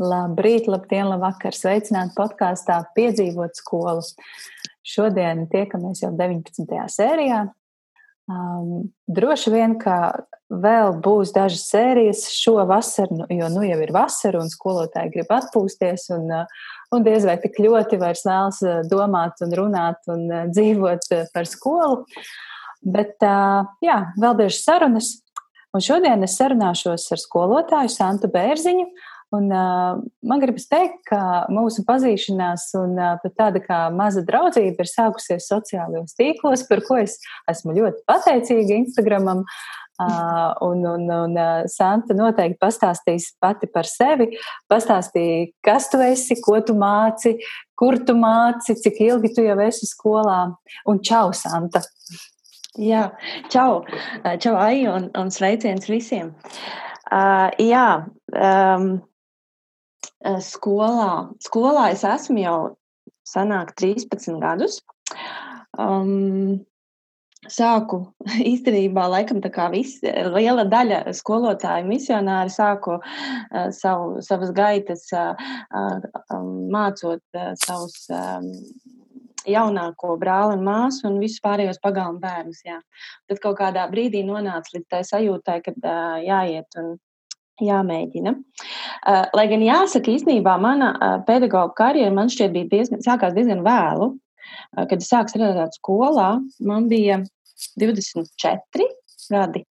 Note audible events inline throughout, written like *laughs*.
Labrīt, labdien, labvakar! Sveicināti podkāstā Piedzīvot skolu. Šodien tiekamies jau 19. sērijā. Um, droši vien, ka vēl būs dažas sērijas šo vasaru, nu, jo nu jau ir vasara un skolotāji grib atpūsties un, uh, un diez vai tik ļoti vairs vēlas uh, domāt un runāt un uh, dzīvot par skolu. Bet, jā, vēl dažas sarunas. Un šodien es sarunāšos ar skolotāju Santu Bērziņu, Un, uh, man gribas teikt, ka mūsu pazīšanās un uh, pat tāda kā maza draudzība ir sākusies sociālajos tīklos, par ko es esmu ļoti pateicīga Instagramam. Uh, un, un, un uh, Santa noteikti pastāstīs pati par sevi, pastāstīja, kas tu esi, ko tu māci, kur tu māci, cik ilgi tu jau esi skolā. Un čau, Santa! Jā, čau, čau, Ai, un, un sveiciens visiem! Uh, jā, um, skolā. Skolā es esmu jau sanāk 13 gadus. Um, sāku *laughs* īstenībā, laikam, tā kā viss, liela daļa skolotāju misionāri sāku uh, savu, savas gaitas uh, uh, mācot uh, savus um, jaunāko brāli un māsu un visus pārējos pagalmu bērnus. Jā. Tad kaut kādā brīdī nonāca līdz tai sajūtai, ka uh, jāiet un jāmēģina. Uh, lai gan jāsaka, īstenībā mana uh, pedagoģa karjera man šķiet bija diezgan, sākās diezgan vēlu. Uh, kad es sāku strādāt skolā, man bija 24 gadi.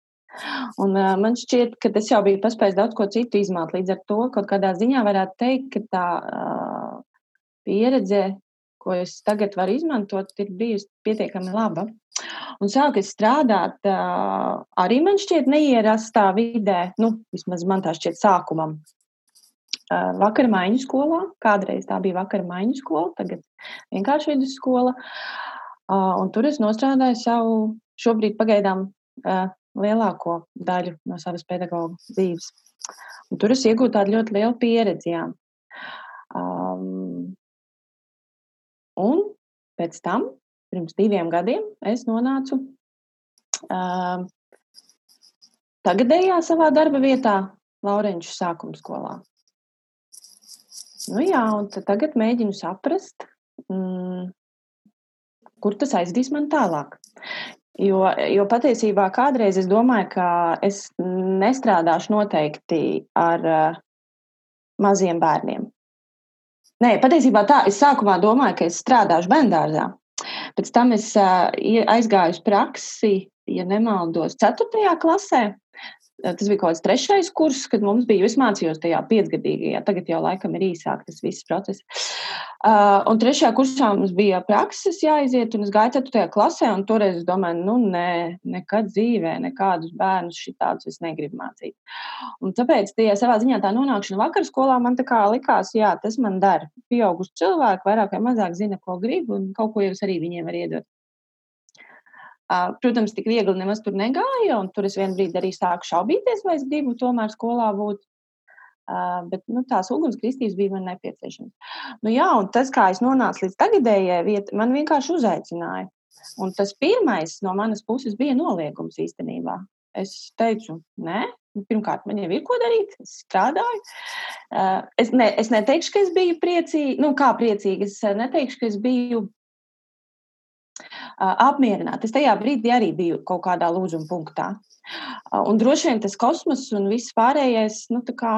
Un, uh, man šķiet, ka es jau biju paspējis daudz ko citu izmāt. Līdz ar to kaut kādā ziņā varētu teikt, ka tā uh, pieredze, ko es tagad varu izmantot, ir bijusi pietiekami laba. Un sāku strādāt uh, arī man šķiet neierastā vidē, nu, vismaz man tā šķiet sākumam. Uh, vakar maiņu skolā, kādreiz tā bija vakar maiņu skola, tagad vienkārši vidusskola. Uh, un tur es nostrādāju savu šobrīd pagaidām uh, lielāko daļu no savas pedagoģa dzīves. Un tur es iegūtu tādu ļoti lielu pieredzi. Um, un pēc tam pirms diviem gadiem es nonācu uh, tagadējā savā darba vietā, Laurenču sākuma skolā. Nu jā, un tagad mēģinu saprast, mm, kur tas aizdīs man tālāk. Jo, jo patiesībā kādreiz es domāju, ka es nestrādāšu noteikti ar uh, maziem bērniem. Nē, patiesībā tā, es sākumā domāju, ka es strādāšu bērngārzā. Pēc tam es aizgāju uz praksi, ja nemaldos, 4. klasē. Tas bija kaut kāds trešais kurs, kad mums bija. Es mācījos tajā piecgadīgajā, tagad jau laikam ir īsāk tas viss process. Uh, un trešajā kursā mums bija prakses jāiziet, un es gāju ceturtajā klasē, un toreiz es domāju, nu, nē, nekad dzīvē, nekādus bērnus šitādus es negribu mācīt. Un tāpēc tie savā ziņā tā nonākšana vakar skolā man tā kā likās, jā, tas man dara. Pieauguši cilvēki vairāk vai mazāk zina, ko grib, un kaut ko jau es arī viņiem varu iedot. Protams, tik viegli nemaz tur negāja, un tur es vienā brīdī arī sāku šaubīties, vai es gribu tomēr skolā būt. Uh, bet nu, tās ugunskristības bija man nepieciešamas. Nu, jā, un tas, kā es nonācu līdz tagadējai vietai, man vienkārši uzaicināja. Un tas pirmais no manas puses bija noliegums īstenībā. Es teicu, nē, nu, pirmkārt, man jau ir ko darīt, es strādāju. Es, ne, es neteikšu, ka es biju priecīga, nu, kā priecīga. Es neteikšu, ka es biju apmierināti. Es tajā brīdī arī biju kaut kādā lūzuma punktā. Un droši vien tas kosmos un viss pārējais, nu, tā kā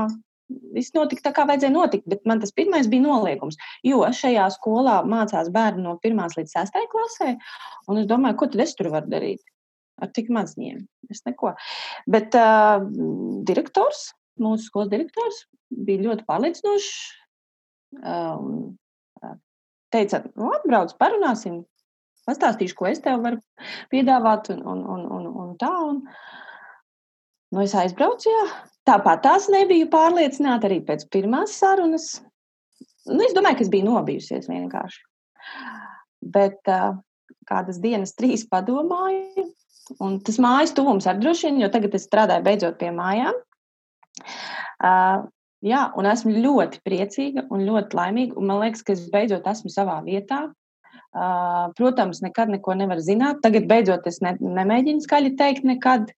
viss notika tā, kā vajadzēja notikt, bet man tas pirmais bija noliegums. Jo šajā skolā mācās bērni no 1 līdz 6 klasē, un es domāju, ko tad es tur varu darīt ar tik mazņiem? Es neko. Bet uh, direktors, mūsu skolas direktors, bija ļoti pārliecinošs. Um, teica, nu, atbrauc, parunāsim, pastāstīšu, ko es tev varu piedāvāt, un, un, un, un, un tā. Un, nu, es aizbraucu, jā. Tāpat tās nebiju pārliecināta arī pēc pirmās sarunas. Nu, es domāju, ka es biju nobijusies vienkārši. Bet uh, kādas dienas, trīs padomāju, un tas mājas tuvums ar droši vien, jo tagad es strādāju beidzot pie mājām. Uh, jā, un esmu ļoti priecīga un ļoti laimīga. Un man liekas, ka es beidzot esmu savā vietā. Protams, nekad neko nevar zināt. Tagad beidzot es ne, nemēģinu skaļi teikt nekad,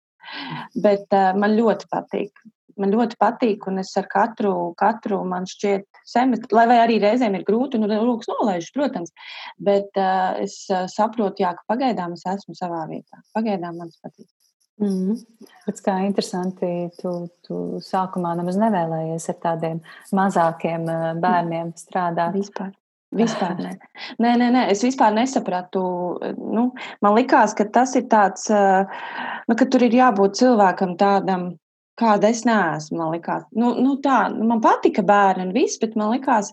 bet man ļoti patīk. man ļoti patīk, un es ar katru, katru man šķiet, semestri, lai arī reizēm ir grūti, un rokas nolaižas, protams, bet uh, es saprotu, jā, ka pagaidām es esmu savā vietā. Pagaidām man patīk. Mm. Bet kā interesanti, tu, tu sākumā nemaz nevēlējies ar tādiem mazākiem bērniem strādāt. Vispār. Vispār nē. nē, nē, nē, es vispār nesapratu. Nu, man likās, ka tas ir tāds, nu, ka tur ir jābūt cilvēkam tādam, kāda es neesmu. Man likās, nu, nu tā, nu, man patika bērni un viss, bet man likās,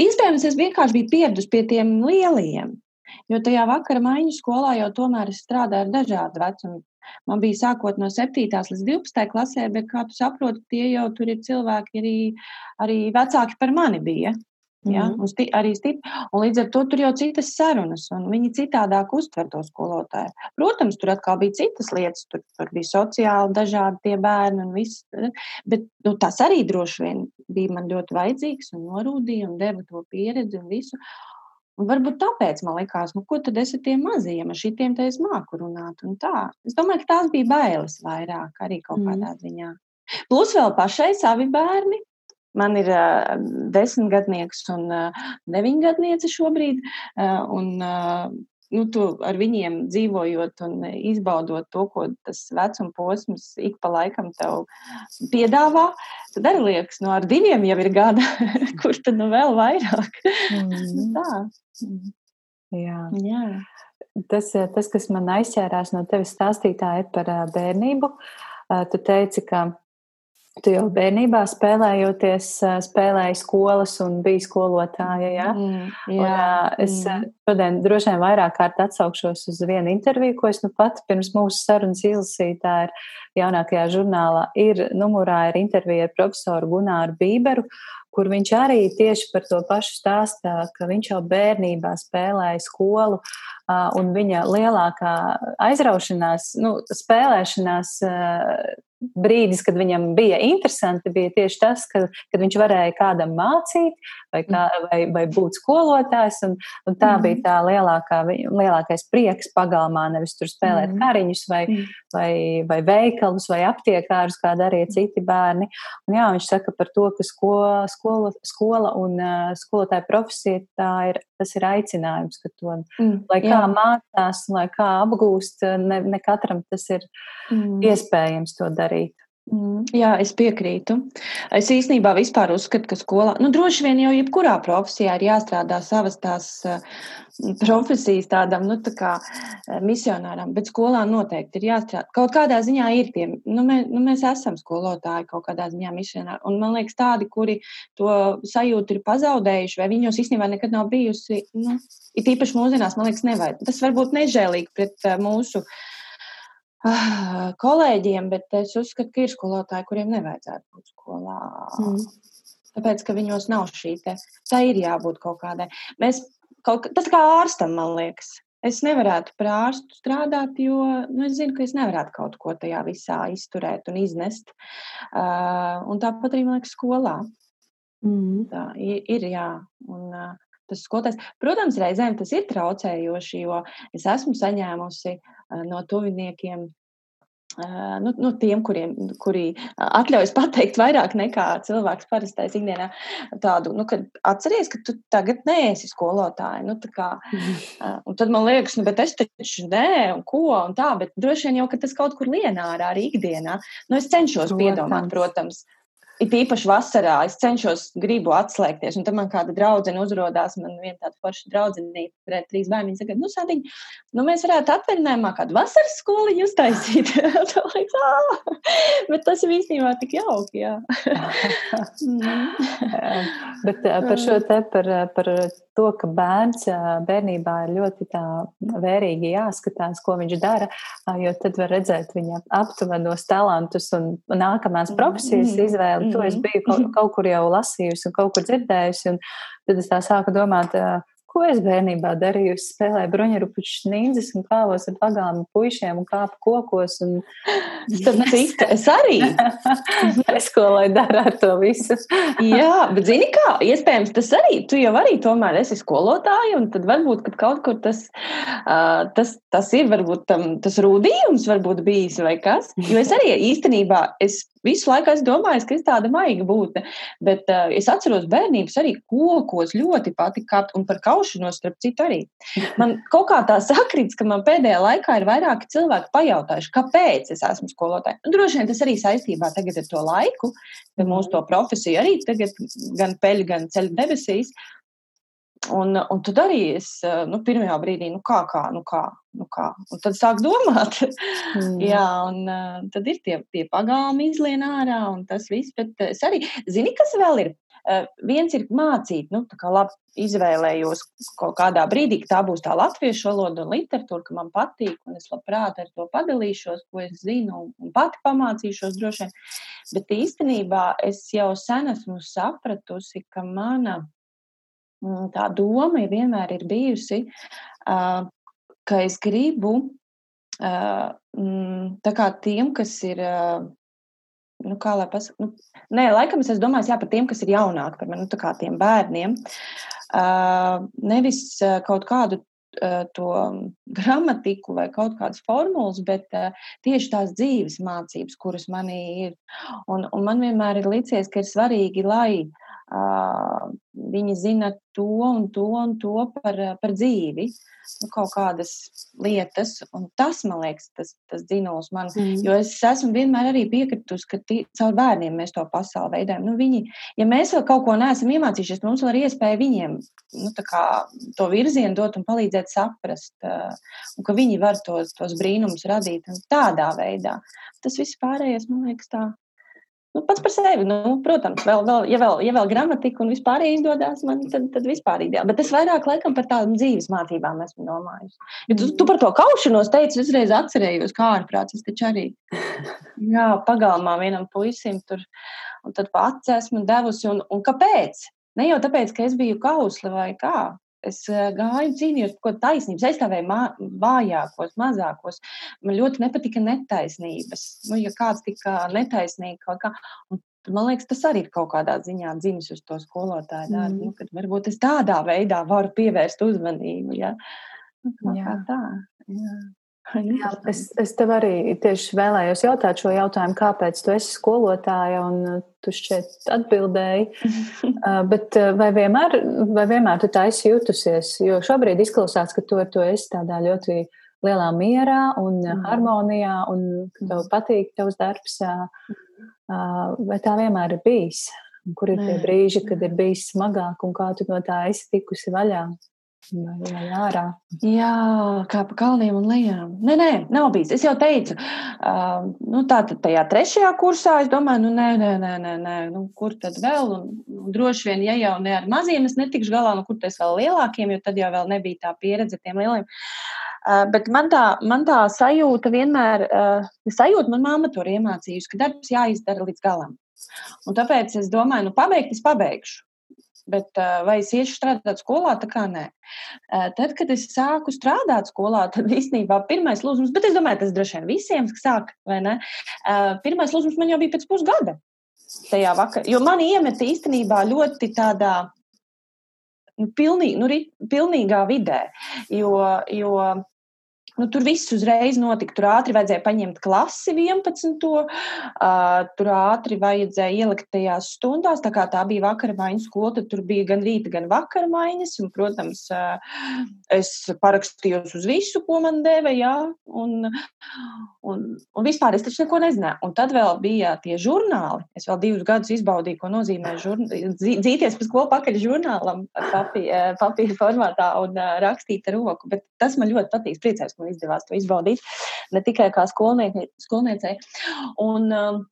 iespējams, es vienkārši biju pieradus pie tiem lielajiem. Jo tajā vakara maiņu skolā jau tomēr es strādāju ar dažādu vecumu. Man bija sākot no 7. līdz 12. klasē, bet, kā tu saproti, tie jau tur ir cilvēki arī, arī vecāki par mani bija. Ja, mm -hmm. sti, arī stipri. Un līdz ar to tur jau citas sarunas, un viņi citādāk uztver to skolotāju. Protams, tur atkal bija citas lietas, tur, tur bija sociāli dažādi tie bērni un viss. Bet nu, tas arī droši vien bija man ļoti vajadzīgs un norūdīja un deva to pieredzi un visu. Un varbūt tāpēc man likās, nu, ko tad es ar tiem mazajiem, ar šitiem te es māku runāt un tā. Es domāju, ka tās bija bailes vairāk arī kaut mm. kādā ziņā. Plus vēl pašai savi bērni, Man ir uh, desmitgadnieks un uh, deviņgadniece šobrīd. Uh, un, uh, nu, tu ar viņiem dzīvojot un izbaudot to, ko tas vecuma posms ik pa laikam tev piedāvā, tad arī liekas, no nu, ar diviem jau ir gada, *laughs* kur tad nu vēl vairāk. Mm. Tā. Jā. Jā. Tas, tas, kas man aizķērās no tevis stāstītā, ir par bērnību. Tu teici, ka Tu jau bērnībā spēlējoties, spēlēji skolas un biji skolotāja. Ja? Mm, jā, un, es mm. šodien droši vien vairāk kārt atsaukšos uz vienu interviju, ko es nu pat pirms mūsu sarunas izlasīju. Tā ir jaunākajā žurnālā. Ir numurā ir intervija ar profesoru Gunāru Bīberu, kur viņš arī tieši par to pašu stāstā, ka viņš jau bērnībā spēlēja skolu, un viņa lielākā aizraušanās, nu, spēlēšanās brīdis, kad viņam bija interesanti, bija tieši tas, ka, kad viņš varēja kādam mācīt vai, kā, vai, vai būt skolotājs. Un, un tā mm. bija tā lielākā, lielākais prieks pagalmā, nevis tur spēlēt mm. kariņus vai, mm. vai, vai veikalus vai aptiekārus, kā darīja citi bērni. Un, jā, viņš saka par to, ka skola, skola, skola un uh, skolotāja profesija tā ir, tas ir aicinājums, ka to, mm. lai kā jā. mācās, lai kā apgūst, ne, ne katram tas ir mm. iespējams to darīt darīt. Mm, jā, es piekrītu. Es īstenībā vispār uzskatu, ka skolā, nu, droši vien jau jebkurā profesijā ir jāstrādā savas tās uh, profesijas tādam, nu, tā kā uh, misionāram, bet skolā noteikti ir jāstrādā. Kaut kādā ziņā ir tie, nu, mē, nu, mēs esam skolotāji kaut kādā ziņā misionāri, un man liekas tādi, kuri to sajūtu ir pazaudējuši, vai viņos īstenībā nekad nav bijusi, nu, ir tīpaši mūsdienās, man liekas, nevajag. Tas varbūt nežēlīgi pret uh, mūsu uh, Ah, *sighs* kolēģiem, bet es uzskatu, ka ir skolotāji, kuriem nevajadzētu būt skolā. Mm. Tāpēc, ka viņos nav šī te, tā ir jābūt kaut kādai. Mēs, kaut, tas kā ārstam, man liekas. Es nevarētu par ārstu strādāt, jo nu, es zinu, ka es nevarētu kaut ko tajā visā izturēt un iznest. Uh, un tāpat arī, man liekas, skolā. Mm. Tā ir, ir jā. Un, uh, tas skolotājs. Protams, reizēm tas ir traucējoši, jo es esmu saņēmusi no tuviniekiem nu, nu, tiem, kuriem, kuri atļaujas pateikt vairāk nekā cilvēks parastais ikdienā, tādu, nu, kad atceries, ka tu tagad neesi skolotāja. Nu, kā, *laughs* un tad man liekas, nu, bet es taču nē, un ko, un tā, bet droši vien jau, ka tas kaut kur lienā arī ikdienā. Nu, es cenšos protams. piedomāt, protams. It īpaši vasarā es cenšos, gribu atslēgties. Un tad man kāda draudzene uzrādās, man viena tāda forša draudzenīte, kurai trīs bērni. Viņa saka, nu, Sadiņ, nu, mēs varētu atvaļinājumā kādu vasaras skoliņu uztaisīt. *laughs* Bet tas ir īstenībā tik jauki. Jā. *laughs* Bet par šo te, par, par to, ka bērns bērnībā ir ļoti tā vērīgi jāskatās, ko viņš dara, jo tad var redzēt viņa aptuvenos talantus un nākamās profesijas mm-hmm. izvēli. To es biju kaut, kaut kur jau lasījusi un kaut kur dzirdējusi, un tad es tā sāku domāt, Ko es bērnībā darīju? Es spēlēju bruņurupuču snīdzes un kāvos ar pagānu puišiem un kāpu kokos. Un... *laughs* Tad cita, es arī. es ko lai dara ar to visu. *laughs* Jā, bet zini kā, iespējams tas arī, tu jau arī tomēr esi skolotāja un tad varbūt, kad kaut kur tas, uh, tas, tas ir varbūt tam, tas rūdījums varbūt bijis vai kas. Jo es arī īstenībā, es visu laiku esmu domājis, ka es tāda maiga būtu. Bet uh, es atceros bērnības arī kokos ļoti patika kāpt un par kaušanos, starp citu, arī. *laughs* Man kaut kā tā sakrits, ka man pēdējā laikā ir vairāki cilvēki pajautājuši, kāpēc es esmu skolotāja. Nu, droši vien tas arī saistībā tagad ar to laiku, kad mūsu to profesiju arī tagad gan peļ, gan ceļ debesīs. Un, un tad arī es, nu, pirmajā brīdī, nu, kā, kā, nu, kā, nu, kā. Un tad sāk domāt, mm. jā, un uh, tad ir tie, tie pagāmi izlien ārā un tas viss, bet es arī, zini, kas vēl ir? Viens ir mācīt, nu, tā kā labi izvēlējos kaut kādā brīdī, ka tā būs tā latviešu valoda un literatūra, ka man patīk, un es labprāt ar to padalīšos, ko es zinu, un, pati pamācīšos droši vien. Bet īstenībā es jau sen esmu sapratusi, ka mana tā doma vienmēr ir bijusi, ka es gribu mm, tā kā tiem, kas ir. Nu, kā lai pasakā, nu, nē, laikam es domāju, jā, par tiem, kas ir jaunāki par mani, nu, tā kā tiem bērniem. Uh, nevis uh, kaut kādu uh, to gramatiku vai kaut kādas formulas, bet uh, tieši tās dzīves mācības, kuras manī ir. Un, un man vienmēr ir licies, ka ir svarīgi, lai uh, viņi zina to un to un to par, par dzīvi, nu, kaut kādas lietas. Un tas, man liekas, tas, tas dzinuls man. Mm. Jo es esmu vienmēr arī piekritusi, ka tī, caur bērniem mēs to pasauli veidojam. Nu, viņi, ja mēs vēl kaut ko neesam iemācījušies, mums vēl ir iespēja viņiem nu, kā, to virzienu dot un palīdzēt saprast, uh, un ka viņi var tos, tos brīnumus radīt tādā veidā. Tas viss pārējais, man liekas, tā Nu, pats par sevi, nu, protams, vēl, vēl, ja, vēl, ja vēl gramatika un vispār izdodas, man tad, tad vispār ideāli. Bet es vairāk laikam par tādām dzīves mācībām esmu domājis. Ja tu, tu par to kaušanos teici, uzreiz atcerējos, kā ārprāts. Es taču arī *laughs* jā, pagalmā vienam puisim tur, un tad pats esmu devusi. Un, un kāpēc? Ne jau tāpēc, ka es biju kausli vai kā, Es gāju, cīnījos par kaut kādu taisnību, aizstāvēju vājākos, mazākos. Man ļoti nepatika netaisnības. Nu, ja kāds tika netaisnīgi kaut kā, un man liekas, tas arī ir kaut kādā ziņā dzimis uz to skolotāju darbu. Mm. Nu, kad varbūt es tādā veidā varu pievērst uzmanību. Ja? Nu, jā, tā. Jā. Es, es tev arī tieši vēlējos jautāt šo jautājumu, kāpēc tu esi skolotāja, un uh, tu šķiet atbildēji. *laughs* Uh, bet uh, vai vienmēr, vai vienmēr tu tā esi jutusies? Jo šobrīd izklausās, ka tu ar to esi tādā ļoti lielā mierā un mm. harmonijā, un ka tev patīk tavs darbs. Vai tā vienmēr ir bijis? Kur ir tie brīži, kad ir bijis smagāk un kā tu no tā esi tikusi vaļā? Vai ārā? Jā, kā pa kalniem un lejām. Nē, nē, nav bijis. Es jau teicu, uh, nu, tā tad tajā trešajā kursā es domāju, nu, nē, nē, nē, nē, nē nu, kur tad vēl? Un, un droši vien, ja jau ne ar maziem es netikšu galā, nu, kur tas vēl lielākiem, jo tad jau vēl nebija tā pieredze tiem lieliem. Uh, bet man tā, man tā sajūta vienmēr, uh, sajūta man mamma tur iemācījusi, ka darbs jāizdara līdz galam. Un tāpēc es domāju, nu, pabeigt es pabeigšu bet vai es iešu strādāt skolā, tā kā nē. Tad, kad es sāku strādāt skolā, tad īstenībā pirmais lūzums, bet es domāju, tas droši vien visiem sāk, vai ne? Pirmais lūzums man jau bija pēc pusgada tajā vakarā, jo mani iemeta īstenībā ļoti tādā nu, pilnī, nu, pilnīgā vidē, jo, jo Nu, tur viss uzreiz notika. Tur ātri vajadzēja paņemt klasi 11. Uh, tur ātri vajadzēja ielikt tajās stundās. Tā kā tā bija vakara maiņas skola, tad tur bija gan rīta, gan vakara maiņas. Un, protams, uh, es parakstījos uz visu, ko man deva. Jā, un, un, un vispār es taču neko nezināju. Un tad vēl bija tie žurnāli. Es vēl divus gadus izbaudīju, ko nozīmē žurn... dzīties pa skolu pakaļ žurnālam papīra, papīra formātā un uh, rakstīt ar roku. Bet tas man ļoti patīk. Priecājos, ka man izdevās to izbaudīt, ne tikai kā skolniecei. Un, um,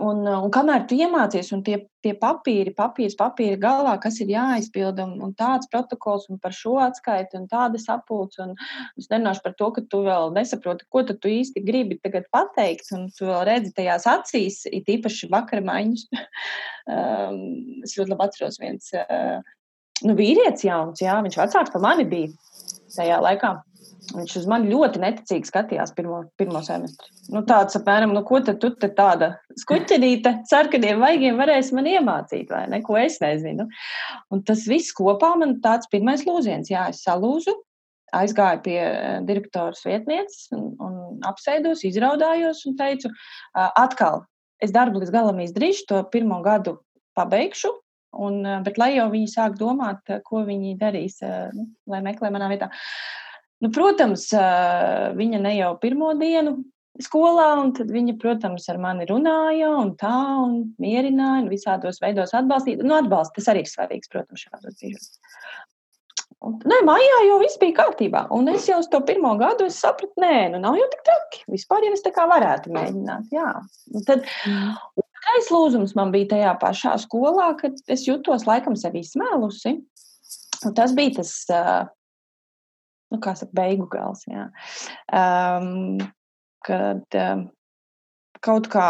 Un, un kamēr tu iemācies, un tie, tie papīri, papīrs, papīri galvā, kas ir jāizpilda, un, un tāds protokols, un par šo atskaiti, un tāda sapulce, un es nerunāšu par to, ka tu vēl nesaproti, ko tu īsti gribi tagad pateikt, un tu vēl redzi tajās acīs, it īpaši vakara maiņas. *laughs* um, es ļoti labi atceros viens, uh, nu, vīrietis jauns, jā, viņš vecāks par mani bija tajā laikā. Viņš uz mani ļoti neticīgi skatījās pirmo, pirmo semestri. Nu, tāds apmēram, nu, ko tad tu te tāda skuķenīte, sarkaniem vaigiem varēs man iemācīt, vai ne, ko es nezinu. Un tas viss kopā man tāds pirmais lūziens, jā, es salūzu, aizgāju pie eh, direktoras vietnieces un, un apsēdos, izraudājos un teicu, atkal, es darbu līdz galam izdarīšu, to pirmo gadu pabeigšu, un, bet lai jau viņi sāk domāt, ko viņi darīs, nu, lai meklē manā vietā. Nu, protams, viņa ne jau pirmo dienu skolā, un tad viņa, protams, ar mani runāja un tā, un mierināja, un visādos veidos atbalstīja. Nu, atbalsts tas arī ir svarīgs, protams, šādos brīžos. Nē, mājā jau viss bija kārtībā. Un es jau uz to pirmo gadu sapratu, nē, nu nav jau tik traki. Vispār jau es tā kā varētu mēģināt. Jā. Un tad otrais lūzums man bija tajā pašā skolā, kad es jutos laikam sevi izsmēlusi. Un tas bija tas, nu, kā saka, beigu gals. Jā. Um, kad um, kaut kā,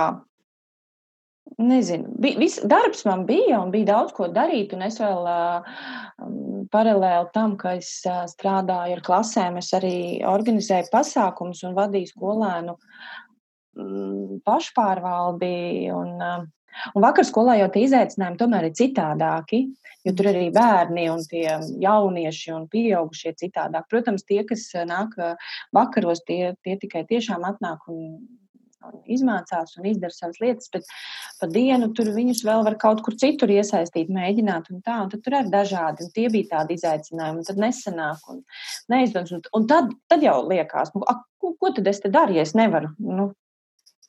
nezinu, bija, viss darbs man bija un bija daudz ko darīt, un es vēl uh, paralēli tam, ka es uh, strādāju ar klasēm, es arī organizēju pasākumus un vadīju skolēnu um, pašpārvaldi. Un, uh, Un vakar skolā jau tie izaicinājumi tomēr ir citādāki, jo tur arī bērni un tie jaunieši un pieaugušie citādāk. Protams, tie, kas nāk vakaros, tie, tie tikai tiešām atnāk un, un izmācās un izdara savas lietas, bet pa dienu tur viņus vēl var kaut kur citur iesaistīt, mēģināt un tā, un tad tur ir dažādi, un tie bija tādi izaicinājumi, un tad nesanāk un neizdodas, un, un tad, tad jau liekas, nu, a, ko, ko tad es te daru, ja es nevaru, nu,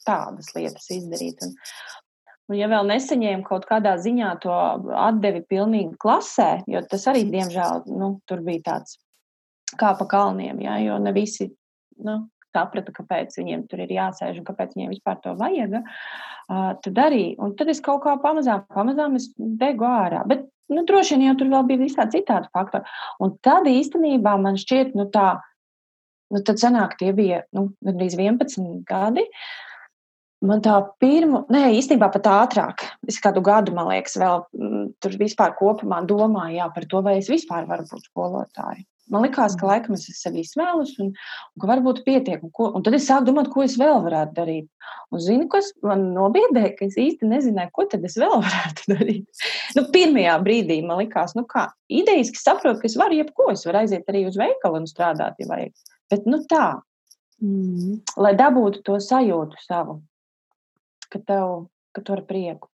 tādas lietas izdarīt. Un, Un, ja vēl nesaņēmu kaut kādā ziņā to atdevi pilnīgi klasē, jo tas arī, diemžēl, nu, tur bija tāds kā pa kalniem, ja, jo ne visi nu, saprata, kāpēc viņiem tur ir jāsēž un kāpēc viņiem vispār to vajag, uh, tad arī. Un tad es kaut kā pamazām, pamazām degu ārā. Bet, nu, droši vien jau tur vēl bija visādi citādi faktori. Un tad īstenībā man šķiet, nu, tā, nu, tad sanāk, tie bija, nu, gandrīz 11 gadi. Uh, Man tā pirma, nē, īstenībā pat ātrāk. Es kādu gadu, man liekas, vēl mm, tur vispār kopumā domāju jā, par to, vai es vispār varu būt skolotāja. Man liekas, ka laikam es sev izsmēlus un, un ka varbūt pietiek. Un, ko, un tad es sāku domāt, ko es vēl varētu darīt. Un zinu, kas man nobiedēja, ka es īsti nezināju, ko tad es vēl *laughs* varētu darīt. Nu, pirmajā brīdī man likās, nu kā, idejas, ka saprotu, ka es varu jebko, es varu aiziet arī uz veikalu un strādāt, ja vajag. Bet, nu tā, mm. lai dabūtu to sajūtu savu ka tev, ka tu ar prieku.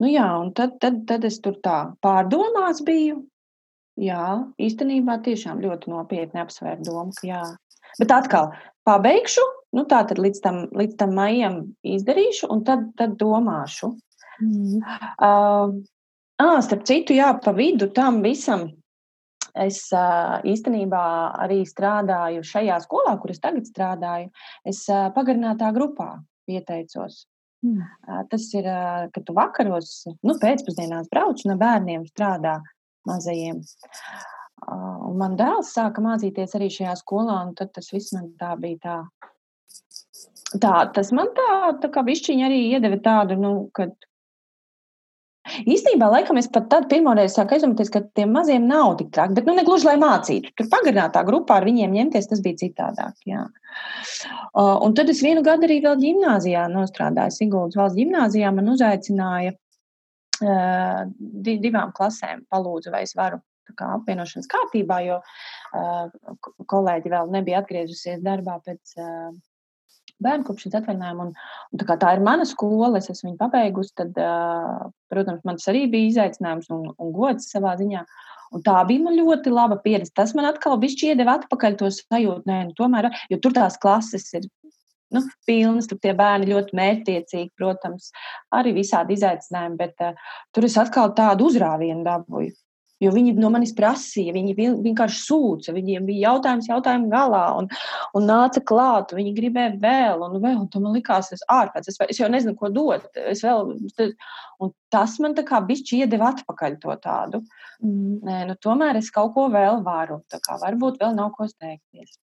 Nu jā, un tad, tad, tad es tur tā pārdomās biju. Jā, īstenībā tiešām ļoti nopietni apsvērt domu, ka jā. Bet atkal pabeigšu, nu tā tad līdz tam, līdz tam maijam izdarīšu, un tad, tad domāšu. Mm. Uh, ah, starp citu, jā, pa vidu tam visam es īstenībā arī strādāju šajā skolā, kur es tagad strādāju. Es pagarinātā grupā pieteicos. Mm. Tas ir, ka tu vakaros, nu, pēcpusdienās brauc un ar bērniem strādā mazajiem. Un man dēls sāka mācīties arī šajā skolā, un tas viss man tā bija tā. Tā, tas man tā, tā kā višķiņi arī iedeva tādu, nu, kad Īstenībā, laikam, es pat tad pirmoreiz sāku aizdomāties, ka tiem maziem nav tik traki, bet nu negluži, lai mācītu. Tur pagarinātā grupā ar viņiem ņemties, tas bija citādāk. Jā. Uh, un tad es vienu gadu arī vēl ģimnāzijā nostrādāju. Siguldas valsts ģimnāzijā man uzaicināja uh, di divām klasēm, palūdzu, vai es varu kā apvienošanas kārtībā, jo uh, kolēģi vēl nebija atgriezusies darbā pēc uh, bērnu kopšanas atvaļinājumu. Un, un tā, tā ir mana skola, es esmu viņu pabeigusi. Tad, protams, man tas arī bija izaicinājums un, un gods savā ziņā. Un tā bija ļoti laba pieredze. Tas man atkal iedeva atpakaļ to sajūtu, nē, nu, tomēr, jo tur tās klases ir nu, pilnas, tur tie bērni ļoti mērķtiecīgi, protams, arī visādi izaicinājumi, bet uh, tur es atkal tādu uzrāvienu dabūju. Jo viņi no manis prasīja, viņi vienkārši sūca, viņiem bija jautājums, jautājumu galā, un, un nāca klāt, viņi gribēja vēl, un vēl, un man likās, es ārpēc, es, es jau nezinu, ko dot. Es vēl, un tas man tā kā bišķi iedeva atpakaļ to tādu. Mm. Nē, nu tomēr es kaut ko vēl varu, tā kā varbūt vēl nav ko steigties.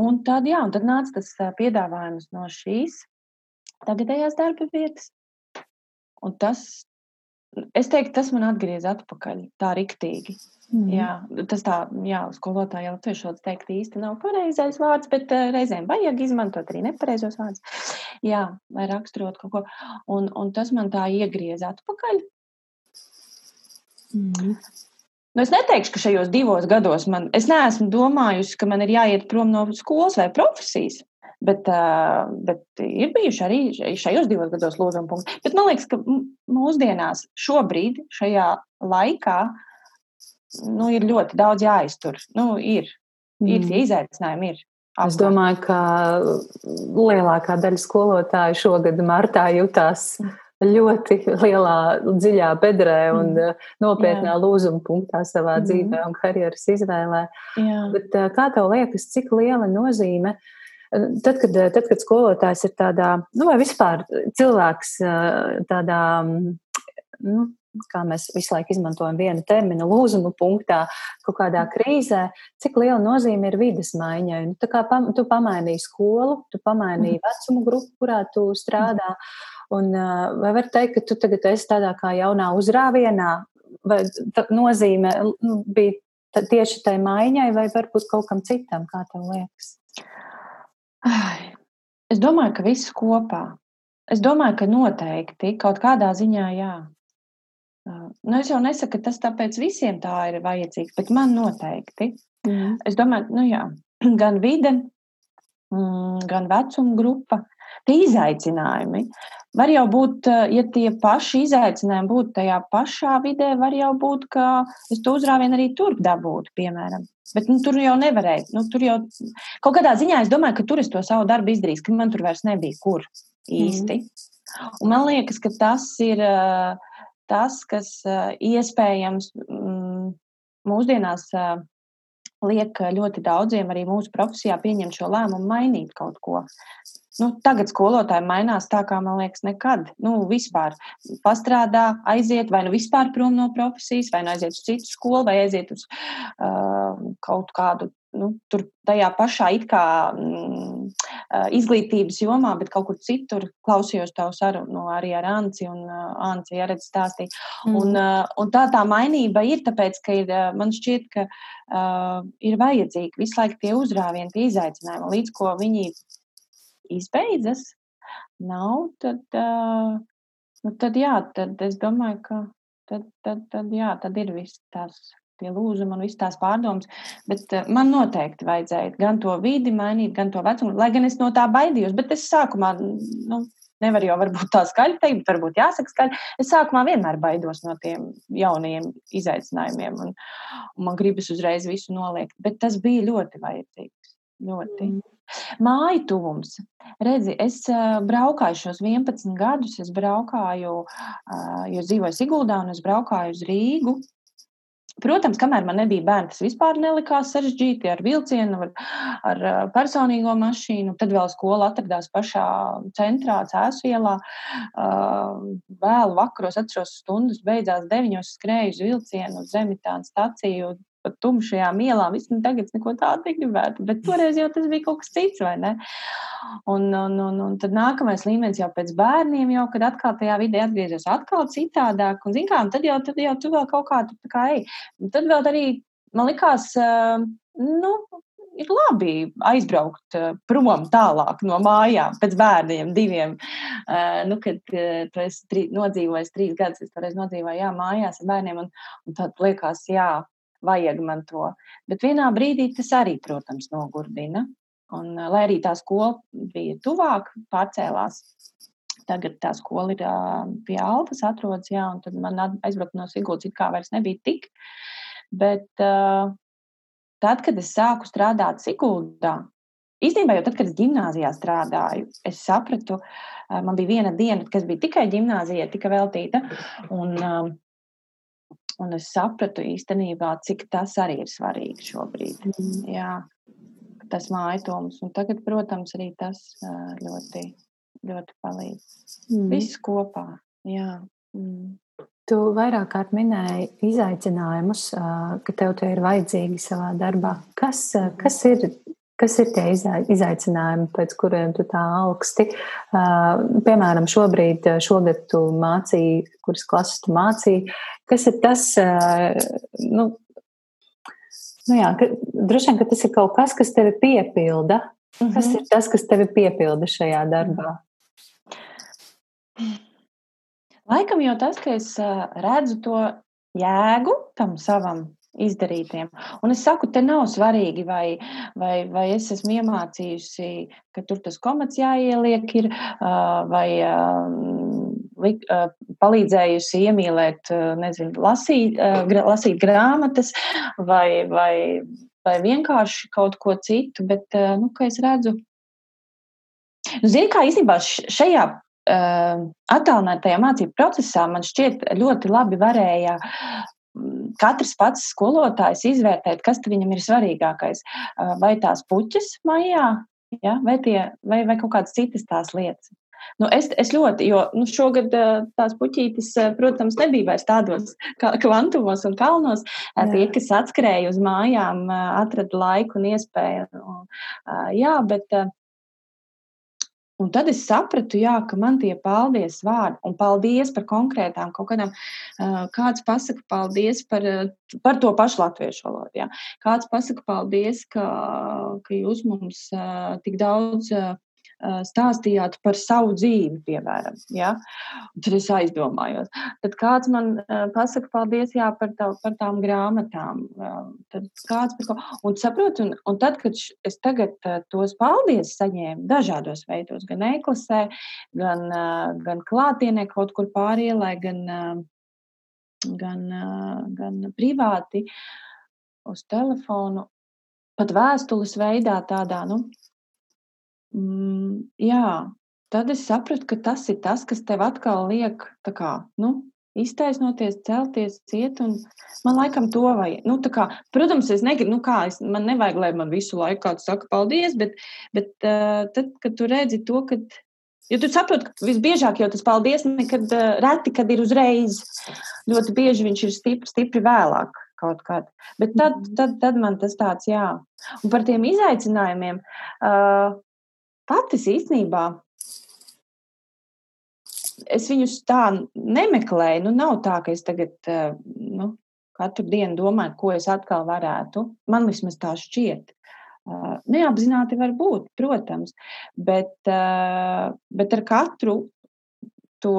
Un tad, jā, un tad nāca tas piedāvājums no šīs tagadējās darba vietas. Un tas, Es teiktu, tas man atgriez atpakaļ tā riktīgi. Mm. Jā, tas tā, jā, skolotāja tiešām teikt īsti nav pareizais vārds, bet uh, reizēm vajag izmantot arī nepareizos vārdus. Jā, lai raksturot kaut ko. Un, un tas man tā iegriez atpakaļ. Mm. Nu, es neteikšu, ka šajos divos gados man, es neesmu domājusi, ka man ir jāiet prom no skolas vai profesijas. Bet, bet ir bijuši arī šajos divos gados lūzuma punkti. Bet man liekas, ka mūsdienās, šobrīd, šajā laikā, nu, ir ļoti daudz jāiztur. Nu, ir, ir mm. tie izaicinājumi. Ir. Apkārt. Es domāju, ka lielākā daļa skolotāju šogad martā jutās ļoti lielā, dziļā bedrē un mm. nopietnā Jā. lūzuma punktā savā mm. dzīvē un karjeras izvēlē. Jā. Bet kā tev liekas, cik liela nozīme uh, Tad kad, tad, kad skolotājs ir tādā, nu, vai vispār cilvēks tādā, nu, kā mēs visu laiku izmantojam vienu terminu, lūzuma punktā, kaut kādā krīzē, cik liela nozīme ir vidas maiņai. Nu, tā kā pam, tu pamainīji skolu, tu pamainīji mhm. vecumu grupu, kurā tu strādā, un vai var teikt, ka tu tagad esi tādā kā jaunā uzrāvienā, vai nozīme nu, bija tieši tai maiņai, vai varbūt kaut kam citam, kā tev liekas? Es domāju, ka viss kopā. Es domāju, ka noteikti kaut kādā ziņā jā. Nu, es jau nesaku, ka tas tāpēc visiem tā ir vajadzīgs, bet man noteikti. Mm. Es domāju, nu jā, *clears throat* gan vide, mm, gan vecuma grupa, tie izaicinājumi. Var jau būt, ja tie paši izaicinājumi būtu tajā pašā vidē, var jau būt, ka es to uzrāvienu arī tur dabūtu, piemēram. Bet nu, tur jau nevarēja. Nu, tur jau kaut kādā ziņā es domāju, ka tur es to savu darbu izdarīju, ka man tur vairs nebija kur īsti. Mm. Un man liekas, ka tas ir tas, kas iespējams mm, mūsdienās liek ļoti daudziem arī mūsu profesijā pieņemt šo lēmumu, mainīt kaut ko. Nu, tagad skolotāji mainās tā, kā man liekas, nekad. Nu, vispār pastrādā, aiziet vai nu vispār prom no profesijas, vai nu aiziet uz citu skolu, vai aiziet uz uh, kaut kādu. Nu, tur tajā pašā it kā mm, izglītības jomā, bet kaut kur citur klausījos tavu sarunu no arī ar Anci un uh, Anci arī stāstīja. Mm. Un, uh, un tā tā mainība ir tāpēc, ka ir, uh, man šķiet, ka uh, ir vajadzīgi visu laiku tie uzrāvieni, tie izaicinājumi, līdz ko viņi izbeidzas, nav, tad, uh, nu, tad jā, tad es domāju, ka tad, tad, tad, jā, tad ir viss tās tie lūzumi un visas tās pārdomas. Bet uh, man noteikti vajadzēja gan to vidi mainīt, gan to vecumu, lai gan es no tā baidījos. Bet es sākumā, nu, nevar jau varbūt tā skaļi teikt, bet varbūt jāsaka skaļi. Es sākumā vienmēr baidos no tiem jaunajiem izaicinājumiem, un, un man gribas uzreiz visu noliegt. Bet tas bija ļoti vajadzīgs. Ļoti. Mm. Māju tuvums. Redzi, es braukāju šos 11 gadus, es braukāju, jo dzīvoju Siguldā un es braukāju uz Rīgu. Protams, kamēr man nebija bērni, tas vispār nelikās sarežģīti ar vilcienu, ar, ar personīgo mašīnu. Tad vēl skola atradās pašā centrā, Cēsvielā. Vēlu vakaros atceros stundas, beidzās deviņos skrēju uz vilcienu, uz Zemitānu staciju, pa tumšajām ielām. Es nu, tagad neko tādu negribētu, bet toreiz jau tas bija kaut kas cits, vai ne? Un, un, un, un tad nākamais līmenis jau pēc bērniem, jau, kad atkal tajā vidē atgriezies atkal citādāk, un, zin kā, un tad jau, tad jau tu vēl kaut kā, tu tā kā ej. Un tad vēl arī, man likās, nu, ir labi aizbraukt prom tālāk no mājām pēc bērniem, diviem. Uh, nu, kad uh, tu esi trī, nodzīvojis trīs gadus, es toreiz nodzīvoju, jā, mājās ar bērniem, un, un tad liekas, jā, vajag man to. Bet vienā brīdī tas arī, protams, nogurdina. Un, eh, lai arī tā skola bija tuvāk, pārcēlās. Tagad tā skola ir pie Alfas, atrodas, jā, un tad man aizbraukt no Siguldas it kā vairs nebija tik. Bet uh, tad, kad es sāku strādāt Siguldā, Īstenībā jau tad, kad es gimnājā strādāju, es sapratu, man bija viena diena, kas bija tikai gimnājai, tika veltīta. Un, Un es sapratu īstenībā, cik tas arī ir svarīgi šobrīd. Mm. Jā, tas mājtums. Un tagad, protams, arī tas ļoti, ļoti palīdz. Mm. Viss kopā. Jā. Mm. Tu vairāk kārt minēji izaicinājumus, ka tev tie ir vajadzīgi savā darbā. Kas, kas ir Kas ir tie izaicinājumi, pēc kuriem tu tā augsti? Piemēram, šobrīd, šogad tu mācīji, kuras klases tu mācīji. Kas ir tas, nu, nu jā, ka, droši vien, ka tas ir kaut kas, kas tevi piepilda. Mm -hmm. Kas ir tas, kas tevi piepilda šajā darbā? Laikam jau tas, ka es redzu to jēgu tam savam izdarītiem. Un es saku, te nav svarīgi, vai, vai, vai es esmu iemācījusi, ka tur tas komats jāieliek, ir, vai li, palīdzējusi iemīlēt, nezinu, lasīt, lasīt grāmatas, vai, vai, vai vienkārši kaut ko citu, bet, nu, ka es redzu. Nu, Zini, kā īstenībā šajā attālinātajā mācību procesā man šķiet ļoti labi varēja katrs pats skolotājs izvērtēt, kas viņam ir svarīgākais. Vai tās puķis mājā, ja? vai, tie, vai, vai kaut kādas citas tās lietas. Nu, es, es ļoti, jo nu, šogad tās puķītes, protams, nebija vairs tādos kvantumos un kalnos. Jā. Tie, kas atskrēja uz mājām, atrada laiku un iespēju. Jā, bet Un tad es sapratu, jā, ka man tie paldies vārdi, un paldies par konkrētām kaut kādām, kāds pasaka paldies par, par to pašu latviešu valodu. Jā. Kāds pasaka paldies, ka, ka jūs mums tik daudz stāstījāt par savu dzīvi, piemēram. Ja? Tad es aizdomājos. Tad kāds man pasaka paldies jā, par, tā, par tām grāmatām. Tad kāds par ko. Un saprotu, un, un tad, kad es tagad tos paldies saņēmu dažādos veidos, gan e-klasē, gan, gan klātienē kaut kur pārielē, gan, gan, gan privāti uz telefonu, pat vēstules veidā tādā, nu, Mm, jā, tad es sapratu, ka tas ir tas, kas tev atkal liek kā, nu, iztaisnoties, celties, ciet. Man laikam to vajag. Nu, kā, protams, es negribu, nu, kā es, man nevajag, lai man visu laiku kāds saka paldies, bet, bet uh, tad, kad tu redzi to, ka. Jo tu saproti, ka visbiežāk jau tas paldies nekad uh, reti, kad ir uzreiz. Ļoti bieži viņš ir stipri, stipri vēlāk kaut kad. Bet tad, mhm. tad, tad man tas tāds, jā. Un par tiem izaicinājumiem. Uh, Patis īstenībā es viņus tā nemeklēju. Nu, nav tā, ka es tagad eh, nu, katru dienu domāju, ko es atkal varētu. Man vismaz tā šķiet. Eh, neapzināti var būt, protams, bet, eh, bet ar katru to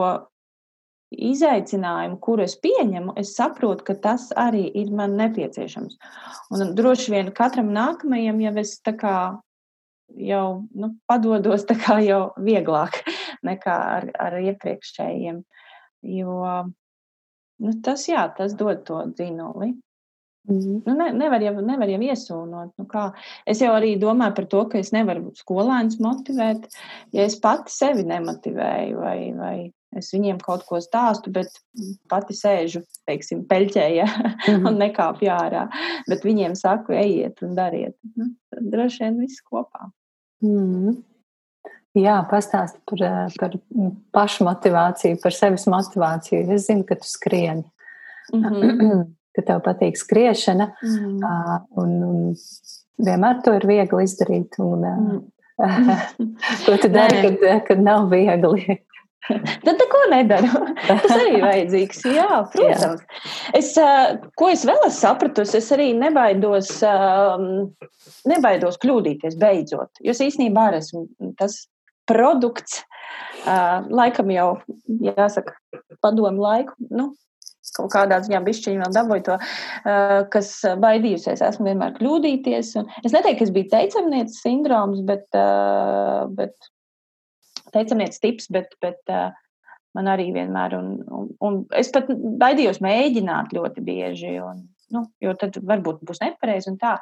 izaicinājumu, kuru es pieņemu, es saprotu, ka tas arī ir man nepieciešams. Un droši vien katram nākamajam, ja es tā kā jau nu, padodos jau vieglāk *laughs* nekā ar, ar iepriekšējiem. Jo nu, tas, jā, tas dod to dzinuli. Mm -hmm. nu, ne, nevar, jau, nevar jau iesūnot. Nu, kā. es jau arī domāju par to, ka es nevaru skolēnus motivēt, ja es pati sevi nemotivēju, vai, vai es viņiem kaut ko stāstu, bet pati sēžu, teiksim, peļķē, ja, mm *laughs* -hmm. un nekāpju ārā. Bet viņiem saku, ejiet un dariet. Nu, droši vien viss kopā. Mm. Jā, pastāsti par, par pašmotivāciju, par sevis motivāciju. Es zinu, ka tu skrieni, mm -hmm. *clears throat* ka tev patīk skriešana, mm. uh, un, un vienmēr to ir viegli izdarīt. Un, mm. *laughs* *laughs* ko tu dari, kad, kad nav viegli? *laughs* Tad neko nedaru. *laughs* Tas arī ir vajadzīgs. Jā, protams. Jā. Es, ko es vēl esmu sapratusi, es arī nebaidos, nebaidos kļūdīties beidzot. Jo es īstenībā arī esmu tas produkts, laikam jau, jāsaka, padomu laiku. Nu, kaut kādā ziņā bišķiņi vēl dabūju to, kas baidījusies. Esmu vienmēr kļūdīties. Un es neteiktu, ka es biju teicamnieces sindroms, bet, bet teicamnieces tips, bet, bet man arī vienmēr, un, un, un es pat baidījos mēģināt ļoti bieži, un, nu, jo tad varbūt būs nepareizi un tā.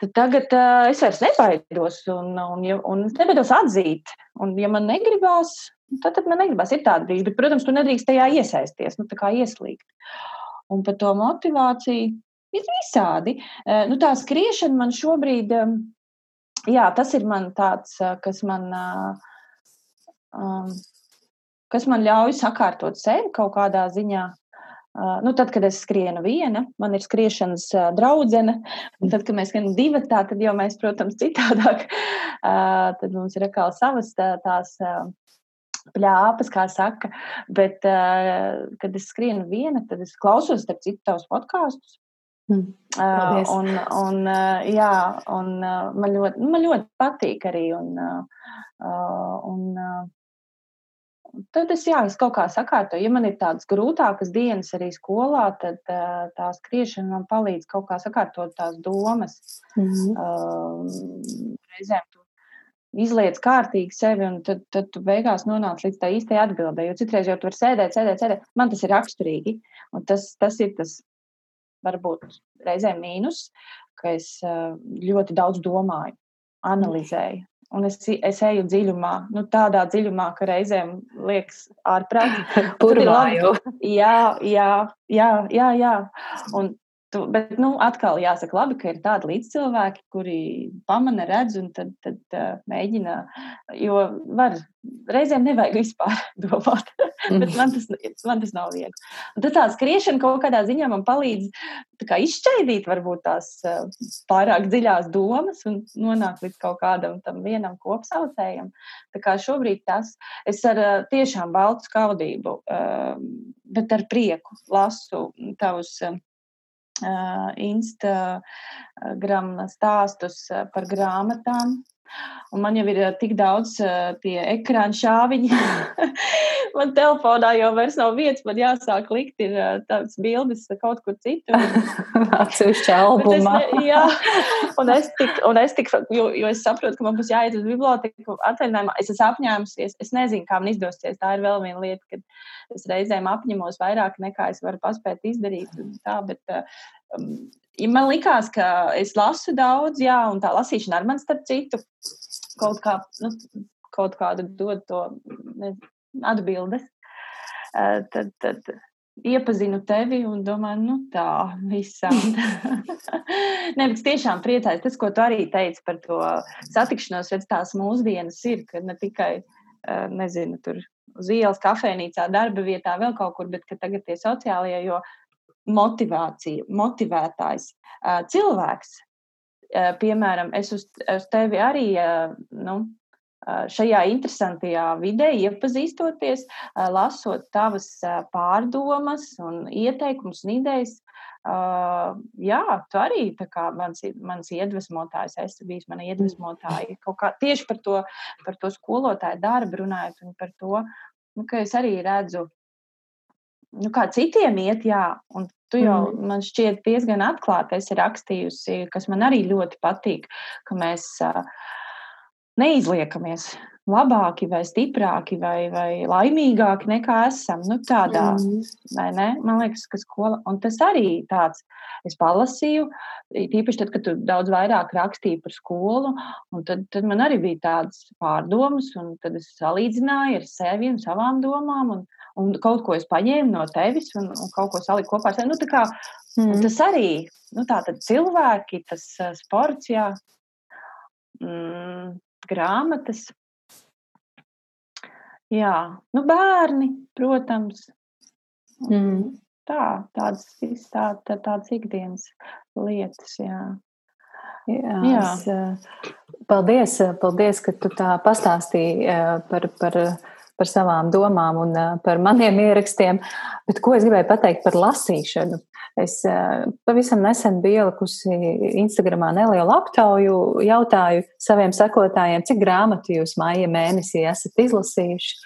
Tad tagad uh, es vairs nebaidos, un, un, un, es nebaidos atzīt. Un, ja man negribās, tad, tad man negribās. Ir tāda brīža, bet, protams, tu nedrīkst tajā iesaisties, nu, tā kā ieslīgt. Un par to motivāciju ir visādi. Uh, nu, tā skriešana man šobrīd, um, jā, tas ir man tāds, kas man. Uh, um, kas man ļauj sakārtot sevi kaut kādā ziņā. Uh, nu, tad, kad es skrienu viena, man ir skriešanas uh, draudzene, un tad, kad mēs skrienam divi, tā, tad jau mēs, protams, citādāk. *laughs* Uh, tad mums ir atkal savas tā, tās uh, pļāpas, kā saka. Bet, uh, kad es skrienu viena, tad es klausos, starp citu, tavus podkāstus. Mm. Uh, un, un, uh, jā, un uh, man, ļoti, man ļoti patīk arī. Un, uh, un, uh, tad es, jā, es kaut kā sakārtoju. Ja man ir tādas grūtākas dienas arī skolā, tad uh, tā skriešana man palīdz kaut kā sakārtot tās domas. Mm -hmm. reizēm tu izliec kārtīgi sevi, un tad, tad tu beigās nonāc līdz tā īstai atbildē. Jo citreiz jau tur sēdēt, sēdēt, sēdēt. Man tas ir raksturīgi, un tas, tas ir tas varbūt reizēm mīnus, ka es uh, ļoti daudz domāju, analizēju un es, es eju dziļumā, nu, tādā dziļumā, ka reizēm liekas ārprātīgi. *laughs* Tur ir labi. Jā, jā, jā, jā, jā. Un Tu, bet, nu, atkal jāsaka, labi, ka ir tādi līdzcilvēki, kuri pamana, redz un tad, tad uh, mēģina. Jo var, reizēm nevajag vispār *laughs* domāt, bet man tas, man tas nav viegli. Un tad tā skriešana kaut kādā ziņā man palīdz kā, izšķaidīt varbūt tās uh, pārāk dziļās domas un nonākt līdz kaut kādam tam vienam kopsaucējam. Tā kā šobrīd tas, es ar uh, tiešām baltu skaudību, uh, bet ar prieku lasu tavus. Uh, uh, Instagram stāstus par grāmatām. Un man jau ir tik daudz uh, tie ekrāna šāviņi. *laughs* man telefonā jau vairs nav vietas, man jāsāk likt ir uh, tādas bildes kaut kur citur. *laughs* Atsevišķi albumā. Es, jā, un es tik, un es tik, jo, jo es saprotu, ka man būs jāiet uz biblioteku atvaļinājumā. Es esmu apņēmusies, es nezinu, kā man izdosies. Tā ir vēl viena lieta, kad es reizēm apņemos vairāk nekā es varu paspēt izdarīt. Tā, bet, Um, ja man likās, ka es lasu daudz, jā, un tā lasīšana ar mani starp citu kaut, kā, nu, kaut kādu dod to ne, atbildes. Uh, tad, tad iepazinu tevi un domāju, nu tā, visam. *laughs* Nē, bet tiešām priecājos tas, ko tu arī teici par to satikšanos, redz tās mūsdienas ir, ka ne tikai, uh, nezinu, tur uz ielas, kafejnīcā, darba vietā, vēl kaut kur, bet tagad tie sociālie, jo motivācija, motivētājs cilvēks. Piemēram, es uz, uz tevi arī nu, šajā interesantajā vidē iepazīstoties, lasot tavas pārdomas un ieteikumus un idejas. Jā, tu arī mans, mans iedvesmotājs, esi bijis mana iedvesmotāja. Kaut kā tieši par to, par to skolotāju darbu runājot un par to, nu, ka es arī redzu nu, kā citiem iet, jā, un tu jau mm. man šķiet diezgan atklāti esi rakstījusi, kas man arī ļoti patīk, ka mēs uh, neizliekamies labāki vai stiprāki vai, vai laimīgāki nekā esam. Nu, tādā, mm. vai ne? Man liekas, ka skola, un tas arī tāds, es palasīju, tīpaši tad, kad tu daudz vairāk rakstīji par skolu, un tad, tad man arī bija tādas pārdomas, un tad es salīdzināju ar sevi un savām domām, un, un kaut ko es paņēmu no tevis un, un kaut ko saliku kopā ar sevi. Nu, kā, mm. Tas arī nu, cilvēki, tas uh, sports, jā, mm, grāmatas. Jā, nu, bērni, protams. Mm. Tā, tādas, tā, tā, tādas ikdienas lietas. Jā. Jā, jā. Es, paldies, paldies, ka tu tā pastāstīji par, par par savām domām un par maniem ierakstiem. Bet ko es gribēju pateikt par lasīšanu? Es pavisam nesen biju ielikusi Instagramā nelielu aptauju, jautāju saviem sekotājiem, cik grāmatu jūs māja mēnesī esat izlasījuši.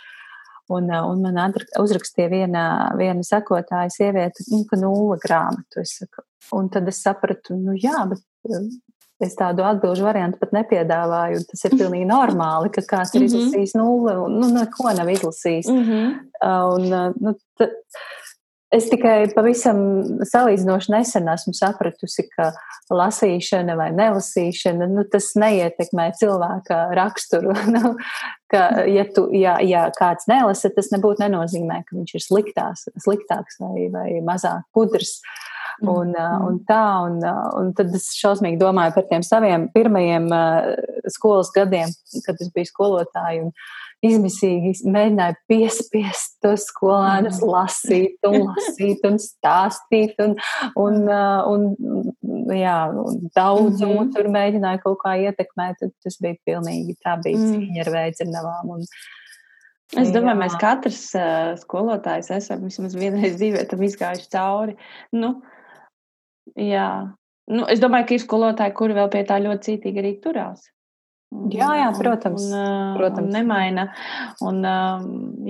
Un, un man uzrakstīja viena, viena sekotāja sieviete, nu, ka nulle grāmatu. Saku, un tad es sapratu, nu jā, bet Es tādu atbildžu variantu pat nepiedāvāju. Tas ir pilnīgi normāli, ka kāds ir mm -hmm. izlasījis nulli un nu, neko nav izlasījis. Mm -hmm. un, nu, es tikai pavisam salīdzinoši nesen esmu sapratusi, ka lasīšana vai nelasīšana, nu, tas neietekmē cilvēka raksturu. *laughs* nu, ka, ja, tu, ja, ja kāds nelasa, tas nebūtu nenozīmē, ka viņš ir sliktās, sliktāks vai, vai mazāk gudrs. Uh, Un, mm. un tā, un, un tad es šausmīgi domāju par tiem saviem pirmajiem skolas gadiem, kad es biju skolotāja. Izmisīgi mēģināju piespiest tos skolēnus mm. lasīt, un lasīt, un stāstīt, un, un, un, jā, un daudz mm -hmm. tur mēģināju kaut kā ietekmēt. Tas bija pilnīgi tā, bija mm. cīņa ar veicinavām. Un, Es domāju, Jā. mēs katrs uh, skolotājs esam vismaz vienreiz dzīvē tam izgājuši cauri. Nu, Jā, nu, es domāju, ka ir skolotāji, kuri vēl pie tā ļoti cītīgi arī turās. Jā, jā, protams. Un, protams. Un nemaina. Un,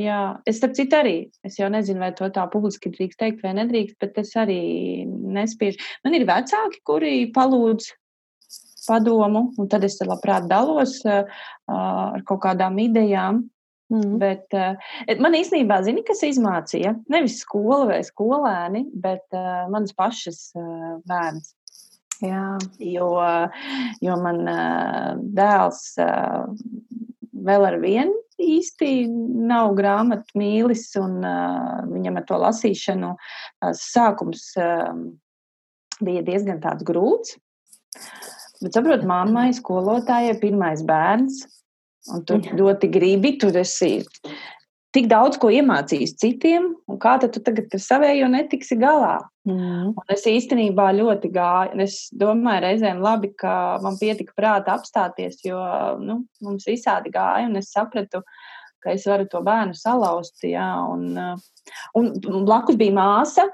jā, es starp citu arī, es jau nezinu, vai to tā publiski drīkst teikt vai nedrīkst, bet es arī nespiežu. Man ir vecāki, kuri palūdz padomu, un tad es labprāt dalos ar kaut kādām idejām. Mm. Bet uh, man īstenībā, zini, kas izmācīja? Nevis skola vai skolēni, bet uh, mans pašas uh, bērns. Jā. Jo, jo man uh, dēls uh, vēl ar vienu īsti nav grāmatu mīlis, un uh, viņam ar to lasīšanu uh, sākums uh, bija diezgan tāds grūts. Bet, saprotu, mammai, skolotājai, pirmais bērns, un tu ļoti gribi, tur esi tik daudz ko iemācījis citiem, un kā tad tu tagad ar savējo netiksi galā? Mm. Un es īstenībā ļoti gāju, un es domāju reizēm labi, ka man pietika prāta apstāties, jo, nu, mums visādi gāja, un es sapratu, ka es varu to bērnu salauzt, jā, un, un blakus bija māsa,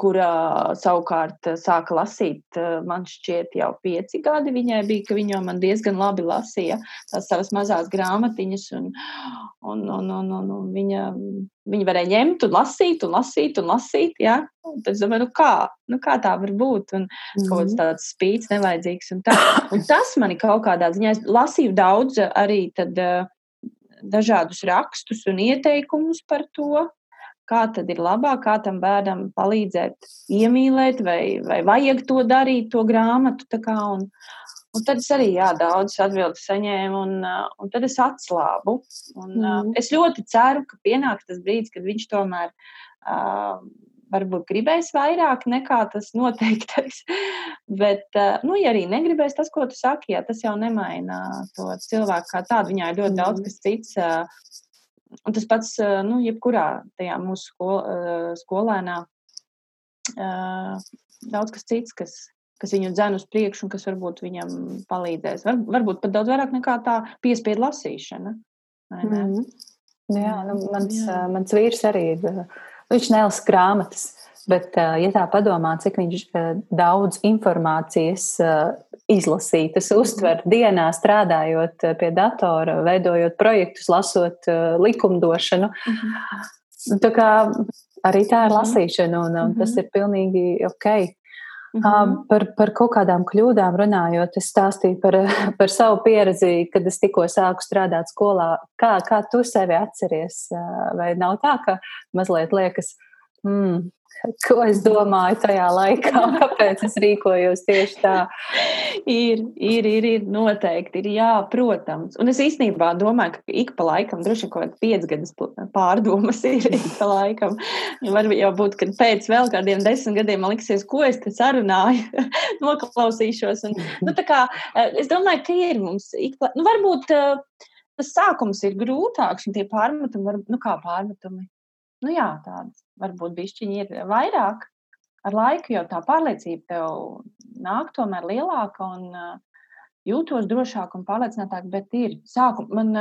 kura savukārt sāka lasīt, man šķiet, jau pieci gadi viņai bija, ka viņa man diezgan labi lasīja tās savas mazās grāmatiņas, un, un, un, un, un, un viņa, viņa varēja ņemt un lasīt, un lasīt, un lasīt, jā. Un tad es domāju, nu kā, nu kā tā var būt, un mm. kaut kāds tāds spīts nevajadzīgs, un tā. Un tas mani kaut kādā ziņā, es lasīju daudz arī tad dažādus rakstus un ieteikumus par to, kā tad ir labāk, kā tam bērnam palīdzēt iemīlēt, vai, vai vajag to darīt, to grāmatu. Kā, un, un tad es arī jā, daudz atbildes saņēmu, un, un tad es atslābu. Un, mm. Es ļoti ceru, ka pienāks tas brīdis, kad viņš tomēr. Uh, varbūt gribēs vairāk nekā tas *laughs* noteiktais. Bet, nu, ja arī negribēs tas, ko tu saki, jā, tas jau nemaina to cilvēku kā tādu. Viņā ir ļoti daudz kas cits Un tas pats, nu, jebkurā tajā mūsu skol, skolēnā, daudz kas cits, kas, kas viņu dzen uz priekšu un kas varbūt viņam palīdzēs. Var, varbūt pat daudz vairāk nekā tā piespiedu lasīšana. Mm -hmm. Jā, nu, mans, Jā. mans vīrs arī ir, viņš nelasa grāmatas. Bet, ja tā padomā, cik viņš daudz informācijas izlasītas, uztver dienā, strādājot pie datora, veidojot projektus, lasot likumdošanu, tā kā arī tā ir lasīšana, un, un tas ir pilnīgi ok. Mm -hmm. par, par kaut kādām kļūdām runājot, es stāstīju par, *laughs* par savu pieredzi, kad es tikko sāku strādāt skolā. Kā, kā tu sevi atceries? Vai nav tā, ka mazliet liekas, hmm, *laughs* ko es domāju tajā laikā, kāpēc es rīkojos tieši tā. ir, ir, ir, ir noteikti, ir jā, protams. Un es īstenībā domāju, ka ik pa laikam, droši vien kaut kāds piecgadus pārdomas ir ik pa laikam. Var jau būt, ka pēc vēl kādiem desmit gadiem man liksies, ko es te sarunāju, *laughs* noklausīšos. Un, nu, tā kā, eh, es domāju, ka ir mums ik pa, nu, varbūt eh, tas sākums ir grūtāks un tie pārmetumi, var, nu kā pārmetumi, nu jā, tādas varbūt bišķiņi ir vairāk ar laiku, jo tā pārliecība tev nāk tomēr lielāka un jūtos drošāk un pārliecinātāk, bet ir sākuma. Man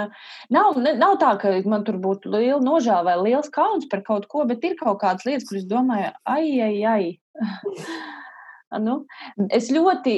nav, nav tā, ka man tur būtu liela nožēla vai liels kauns par kaut ko, bet ir kaut kādas lietas, kuras domāju, ai, ai, ai. *laughs* Nu, es ļoti,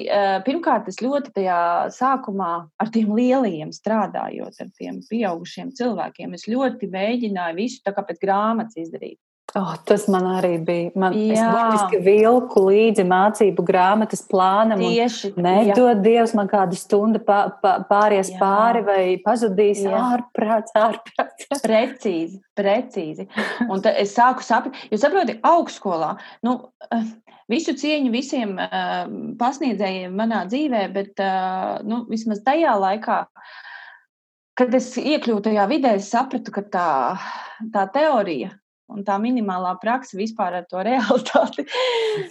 pirmkārt, es ļoti tajā sākumā ar tiem lielajiem strādājot, ar tiem pieaugušiem cilvēkiem, es ļoti mēģināju visu tā kā pēc grāmatas izdarīt. Oh, tas man arī bija. Man, burtiski vilku līdzi mācību grāmatas plānam. Tieši tā. Nedod Dievs man kādu stundu pā, pā, pāries jā. pāri vai pazudīs ārprāts, ārprāts. *laughs* precīzi, precīzi. Un tad es sāku saprast, jo saproti, augstskolā, nu, eh, visu cieņu visiem uh, pasniedzējiem manā dzīvē, bet, uh, nu, vismaz tajā laikā, kad es iekļūtu tajā vidē, es sapratu, ka tā, tā teorija un tā minimālā praksa vispār ar to *laughs* realitāti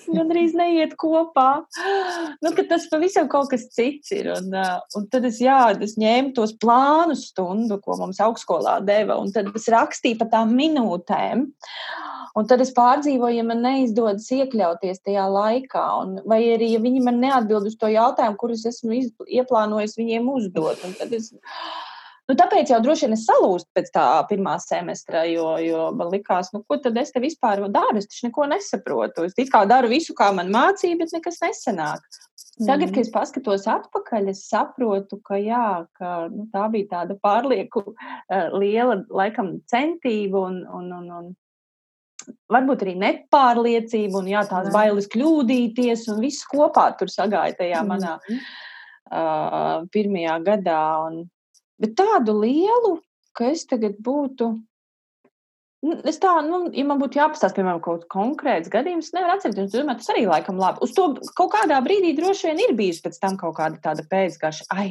gandrīz neiet kopā. Nu, tas pavisam kaut kas cits ir. Un, un tad es, jā, es ņēmu tos plānus stundu, ko mums augstskolā deva, un tad es rakstīju pa tām minūtēm. Un tad es pārdzīvoju, ja man neizdodas iekļauties tajā laikā, un, vai arī, ja viņi man neatbild uz to jautājumu, kurus esmu ieplānojis viņiem uzdot. Un tad es, Nu, tāpēc jau droši vien es salūstu pēc tā pirmā semestra, jo, jo man likās, nu, ko tad es te vispār daru? Es taču neko nesaprotu. Es kā daru visu, kā man mācīja, bet nekas nesanāk. Tagad, kad es paskatos atpakaļ, es saprotu, ka, jā, ka nu, tā bija tāda pārlieku uh, liela, laikam, centība un, un, un, un varbūt arī nepārliecība un jā, tās bailes kļūdīties un viss kopā tur sagāja tajā manā uh, pirmajā gadā. Un, bet tādu lielu, ka es tagad būtu Nu, es tā, nu, ja man būtu jāpastāsta, piemēram, kaut kāds konkrēts gadījums, nevar atcerēties. Es domāju, tas arī laikam labi. Uz to kaut kādā brīdī droši vien ir bijis pēc tam kaut kāda tāda pēcgaša, ai,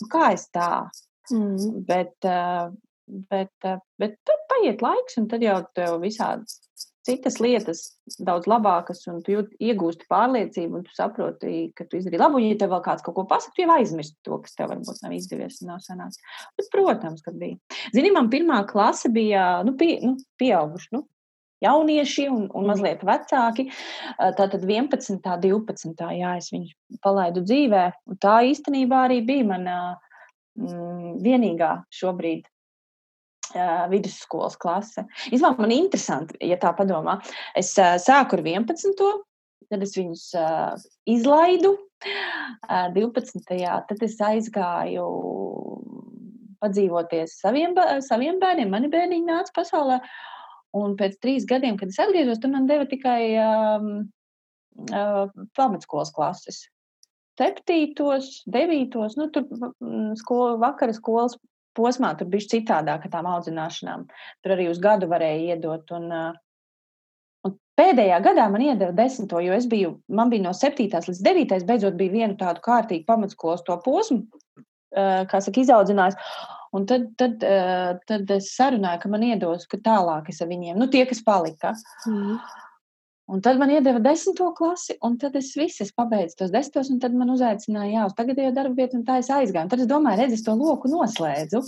nu kā es tā. Mm. Bet, bet, bet tad paiet laiks, un tad jau tev visādi citas lietas daudz labākas, un tu jūt, iegūsti pārliecību, un tu saproti, ka tu izdarīji labu. Un, ja tev vēl kāds kaut ko pasaka, tu jau aizmirsti to, kas tev varbūt nav izdevies un nav sanācis. Bet, protams, ka bija. Zini, man pirmā klase bija nu, pie, nu, pieauguši. Nu, Jaunieši un, un mazliet vecāki. Tātad 11, 12. Jā, es viņu palaidu dzīvē. Un tā īstenībā arī bija mana mm, vienīgā šobrīd vidusskolas klase. Īsumā man ir interesanti, ja tā padomā. Es uh, sāku ar 11. Tad es viņus uh, izlaidu. Uh, 12. tad es aizgāju padzīvoties saviem, saviem bērniem. Mani bērniņi nāca pasaulē. Un pēc trīs gadiem, kad es atgriezos, tad man deva tikai um, uh, pamatskolas klases. Septītos, devītos, nu, tur skola, vakara skolas posmā tur bija citādāk ar tām audzināšanām. Tur arī uz gadu varēja iedot. Un, un pēdējā gadā man iedeva desmito, jo es biju, man bija no septītās līdz devītais, beidzot bija vienu tādu kārtīgu pamatskolas to posmu, kā saka, izaudzinājis. Un tad, tad, tad es sarunāju, ka man iedos, ka tālāk es ar viņiem, nu tie, kas palika. Mm. Un tad man iedeva desmito klasi, un tad es visu es pabeidzu tos desmitos, un tad man uzaicināja, jā, uz tagadējo darbu vietu, un tā es aizgāju. Un tad es domāju, redz, es to loku noslēdzu.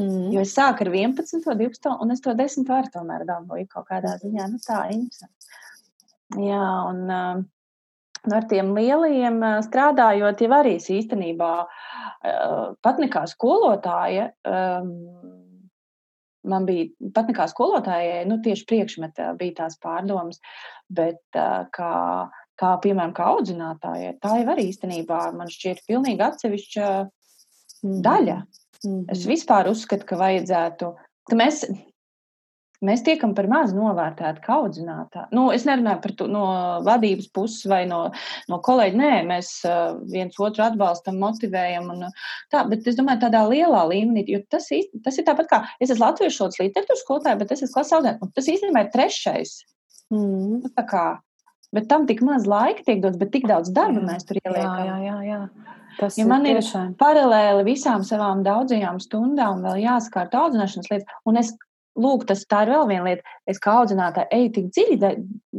Mm. Jo es sāku ar 11, 12, un es to 10 varu tomēr dabūju kaut kādā ziņā. Nu, tā interesanti. Jā, un uh, ar tiem lielajiem uh, strādājot, jau arī īstenībā uh, pat nekā skolotāja. Um, man bija pat nekā skolotājai, nu, tieši priekšmetā bija tās pārdomas, bet kā, kā piemēram, kā audzinātājai, tā jau arī īstenībā man šķiet pilnīgi atsevišķa daļa. Mm -hmm. Es vispār uzskatu, ka vajadzētu, ka mēs mēs tiekam par maz novērtēti kā audzinātāji. Nu, es nerunāju par to no vadības puses vai no, no kolēģa. Nē, mēs uh, viens otru atbalstam, motivējam. Un, tā, bet es domāju, tādā lielā līmenī, jo tas, tas ir tāpat kā es esmu latviešu valodas literatūras skolotāja, bet es esmu klases audzinātājs. Tas īstenībā ir trešais. Mm. Nu, tā kā, bet tam tik maz laika tiek dots, bet tik daudz darba jā, mēs tur ieliekam. Jā, jā, jā. Tas ja man ir tiešām. paralēli visām savām daudzajām stundām vēl jāskārt audzināšanas lietas, un es lūk, tas tā ir vēl viena lieta. Es kā audzinātāja eju tik dziļi,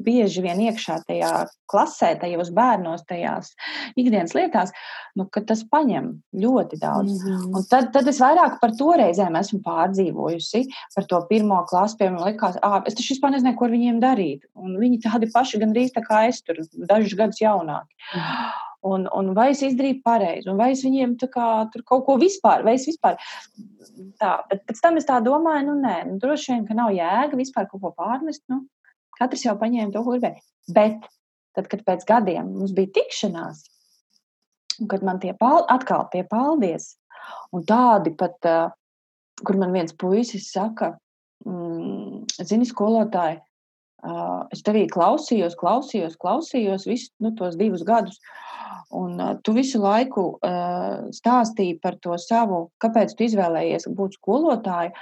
bieži vien iekšā tajā klasē, tajos bērnos, tajās ikdienas lietās, nu, ka tas paņem ļoti daudz. Mm -hmm. Un tad, tad es vairāk par to reizēm esmu pārdzīvojusi, par to pirmo klasu, piemēram, likās, ah, es taču vispār nezinu, ko ar viņiem darīt. Un viņi tādi paši gandrīz tā kā es tur, dažus gadus jaunāki. Mm -hmm. Un, un vai es izdarīju pareizi, un vai es viņiem kā, tur kaut ko vispār, vai es vispār tā, bet pēc tam es tā domāju, nu, nē, nu, droši vien, ka nav jēga vispār kaut ko pārnest. Nu, katrs jau paņēma to, ko gribēja. Bet tad, kad pēc gadiem mums bija tikšanās, un kad man tie pal atkal tie paldies, un tādi pat, uh, kur man viens puisis saka, mm, zini, skolotāji, uh, es tevī klausījos, klausījos, klausījos visus nu, tos divus gadus. Un uh, tu visu laiku uh, stāstīji par to savu, kāpēc tu izvēlējies būt skolotāju,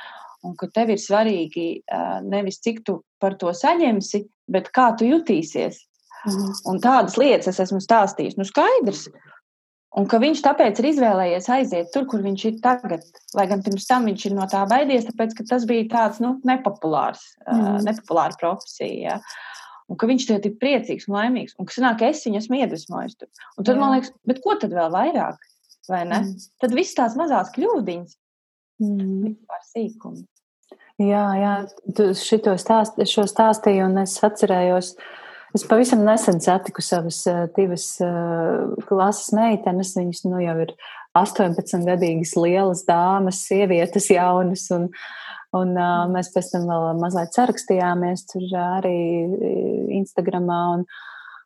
un ka tev ir svarīgi uh, nevis cik tu par to saņemsi, bet kā tu jutīsies. Mhm. Un tādas lietas es esmu stāstījis. Nu, skaidrs. Un ka viņš tāpēc ir izvēlējies aiziet tur, kur viņš ir tagad. Lai gan pirms tam viņš ir no tā baidies, tāpēc ka tas bija tāds nu, nepopulārs, mm. uh, nepopulāra profesija. Ja un ka viņš tagad ir priecīgs un laimīgs, un ka sanāk, es viņu esmu iedvesmojis. Tur. Un tad jā. man liekas, bet ko tad vēl vairāk? Vai ne? Mm. Tad viss tās mazās kļūdiņas, mm. par sīkumu. Jā, jā, tu šito stāst, šo stāstīju, un es atcerējos, es pavisam nesen satiku savas uh, divas uh, klases meitenes, viņas nu jau ir 18 gadīgas lielas dāmas, sievietes jaunas, un uh, Un uh, mēs pēc tam vēl mazliet sarakstījāmies tur arī Instagramā. Un,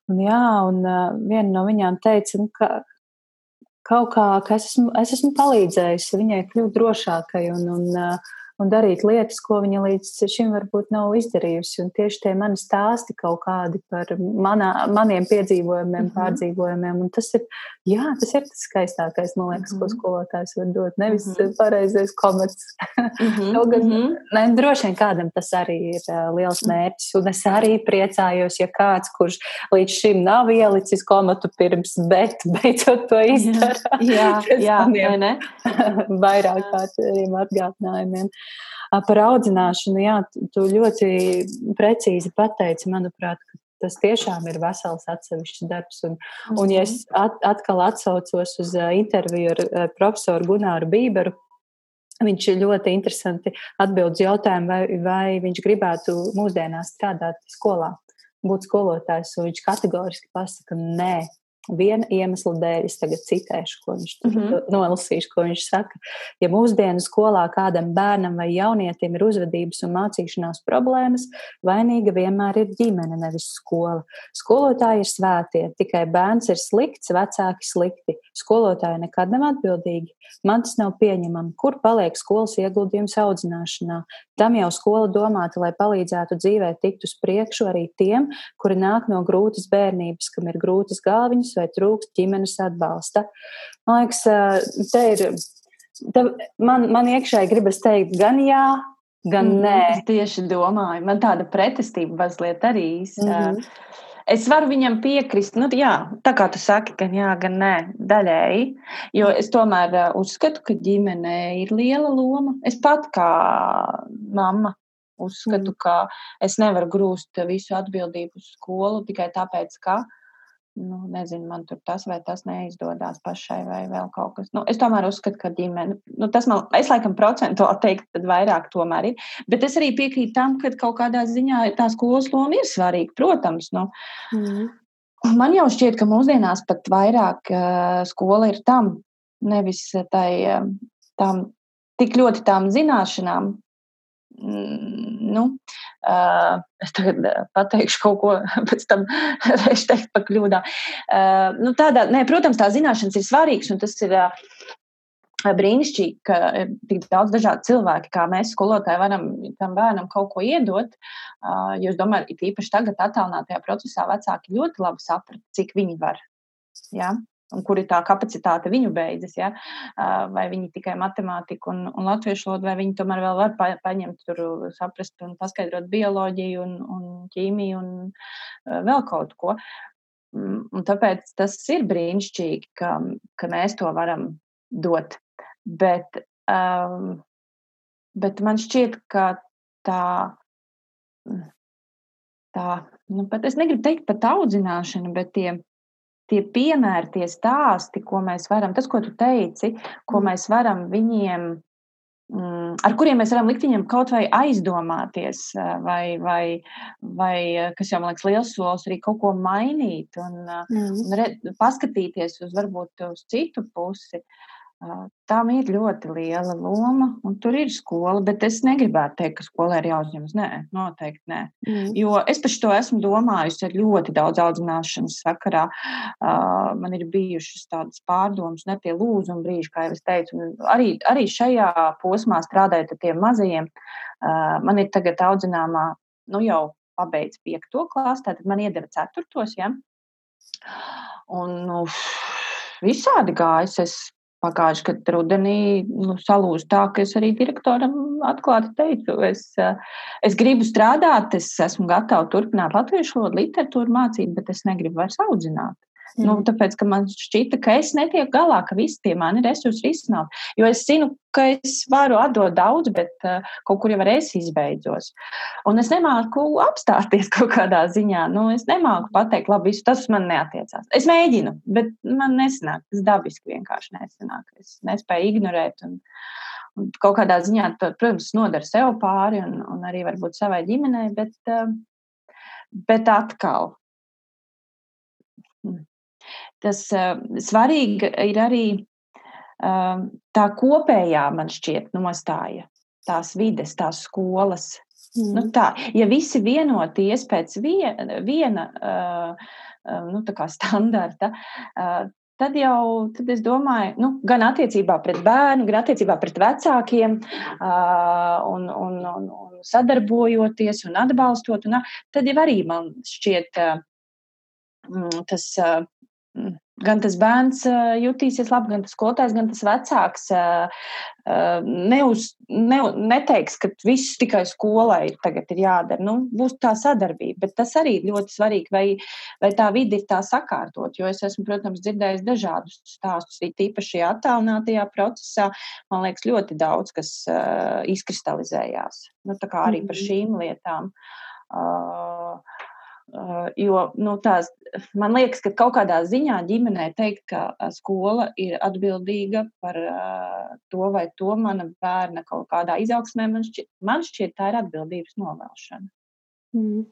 un, jā, un uh, viena no viņām teica, nu, ka kaut kā, ka es esmu, es esmu palīdzējusi viņai kļūt drošākai un, un uh, un darīt lietas, ko viņa līdz šim varbūt nav izdarījusi. Un tieši tie mani stāsti kaut kādi par manā, maniem piedzīvojumiem, mm -hmm. pārdzīvojumiem. Un tas ir, jā, tas ir tas skaistākais, man liekas, mm -hmm. ko mhm. skolotājs var dot. Nevis mm -hmm. pareizais komats. Mm -hmm. Kaut gan, mm -hmm. ne, droši vien kādam tas arī ir uh, liels mērķis. Un es arī priecājos, ja kāds, kurš līdz šim nav ielicis komatu pirms, bet beidzot to izdara. Jā, *laughs* jā, *laughs* jā ne? vairāk kārtiem atgādinājumiem. Par audzināšanu, jā, tu ļoti precīzi pateici, manuprāt, ka tas tiešām ir vesels atsevišķs darbs. Un, un ja es mhm. at, atkal atsaucos uz interviju ar profesoru Gunāru Bīberu, viņš ļoti interesanti atbild uz jautājumu, vai, vai viņš gribētu mūsdienās strādāt skolā, būt skolotājs, un viņš kategoriski pasaka, nē, viena iemesla dēļ, es tagad citēšu, ko viņš tur mm -hmm. *laughs* nolasīšu, ko viņš saka. Ja mūsdienu skolā kādam bērnam vai jaunietim ir uzvedības un mācīšanās problēmas, vainīga vienmēr ir ģimene, nevis skola. Skolotāji ir svētie, tikai bērns ir slikts, vecāki slikti. Skolotāji nekad nav atbildīgi. Man tas nav pieņemami. Kur paliek skolas ieguldījums audzināšanā? Tam jau skola domāta, lai palīdzētu dzīvē tikt uz priekšu arī tiem, kuri nāk no grūtas bērnības, kam ir grūtas galviņas vai trūkst ģimenes atbalsta. Man liekas, te ir, te, man, man iekšēji gribas teikt gan jā, gan mm, nē. Es tieši domāju, man tāda pretestība mazliet arī. Mm -hmm. Es varu viņam piekrist, nu, jā, tā kā tu saki, gan jā, gan nē, daļēji. Jo es tomēr uh, uzskatu, ka ģimenē ir liela loma. Es pat kā mamma uzskatu, mm. ka es nevaru grūst visu atbildību uz skolu tikai tāpēc, ka nu, nezinu, man tur tas vai tas neizdodas pašai, vai vēl kaut kas. Nu, es tomēr uzskatu, ka ģimene, nu, tas man, es laikam procentuāli teiktu, tad vairāk tomēr ir. Bet es arī piekrītu tam, ka kaut kādā ziņā tā skolas loma ir svarīga, protams. Nu. Mm. Man jau šķiet, ka mūsdienās pat vairāk uh, skola ir tam, nevis tai, uh, tam, tik ļoti tām zināšanām, nu, uh, es tagad pateikšu kaut ko, *laughs* pēc tam *laughs* es teiktu par kļūdām. Uh, nu, tādā, nē, protams, tā zināšanas ir svarīgas, un tas ir uh, brīnišķīgi, ka ir tik daudz dažādu cilvēku, kā mēs skolotāji varam tam bērnam kaut ko iedot. Jo es domāju, ka īpaši tagad, attālinātajā procesā, vecāki ļoti labi saprata, cik viņi var. Ja? Un kur ir tā kapacitāte viņu beidzas, ja? vai viņi tikai matemātiku un, un latviešu valodu, vai viņi tomēr vēl var pa, paņemt, tur, saprast un paskaidrot bioloģiju un, un ķīmiju un vēl kaut ko. Mm, un tāpēc tas ir brīnišķīgi, ka, ka mēs to varam dot. Bet, um, bet man šķiet, ka tā, tā nu, pat es negribu teikt pat audzināšana, bet tie tie piemēri, tie stāsti, ko mēs varam, tas, ko tu teici, ko mm. mēs varam viņiem, mm, ar kuriem mēs varam likt viņiem kaut vai aizdomāties, vai, vai, vai kas jau man liekas, liels solis arī kaut ko mainīt un, mm. un re, paskatīties uz varbūt uz citu pusi. Uh, Tam ir ļoti liela loma, un tur ir skola, bet es negribētu teikt, ka skolai ir jāuzņemas. Nē, noteikti nē. Mm. Jo es par to esmu domājusi ar ļoti daudz audzināšanas sakarā. Uh, man ir bijušas tādas pārdomas, ne tie lūzuma brīži, kā jau es teicu. Arī, arī šajā posmā strādājot ar tiem mazajiem, uh, man ir tagad audzināmā, nu jau pabeidz piekto klasi, tad man iedeva ceturtos, ja? Un, nu, visādi gājis. Es Pagājuši, kad rudenī nu, salūzu tā, ka es arī direktoram atklāti teicu, es, es gribu strādāt, es esmu gatava turpināt latviešu valodu, literatūru mācīt, bet es negribu vairs audzināt. Nu, mm. Nu, tāpēc, ka man šķita, ka es netieku galā, ka visi tie mani resursi risināt. Jo es zinu, ka es varu atdot daudz, bet uh, kaut kur jau es izbeidzos. Un es nemāku apstāties *laughs* kaut kādā ziņā. Nu, es nemāku pateikt, labi, visu tas man neatiecās. Es mēģinu, bet man nesanāk. Tas dabiski vienkārši nesanāk. Es nespēju ignorēt. Un, un kaut kādā ziņā, to, protams, nodara sev pāri un, un arī varbūt savai ģimenei, bet, uh, bet atkal. Tas uh, svarīgi ir arī uh, tā kopējā, man šķiet, nostāja, tās vides, tās skolas. Mm. Nu, tā, ja visi vienoties pēc viena, viena uh, nu, standarta, uh, tad jau, tad es domāju, nu, gan attiecībā pret bērnu, gan attiecībā pret vecākiem, uh, un, un, un, un sadarbojoties un atbalstot, un, tad jau arī man šķiet uh, tas. Uh, gan tas bērns jutīsies labi, gan tas skolotājs, gan tas vecāks neuz, ne, neteiks, ka viss tikai skolai tagad ir jādara. Nu, būs tā sadarbība, bet tas arī ir ļoti svarīgi, vai, vai tā vidi ir tā sakārtot. Jo es esmu, protams, dzirdējis dažādus stāstus, īpaši šajā attālinātajā procesā. Man liekas, ļoti daudz kas uh, izkristalizējās. Nu, tā kā arī par mhm. šīm lietām. Uh, jo nu, tās, man liekas, ka kaut kādā ziņā ģimenē teikt, ka skola ir atbildīga par uh, to vai to mana bērna kaut kādā izaugsmē, man šķiet, man šķiet tā ir atbildības novēlšana. Mm.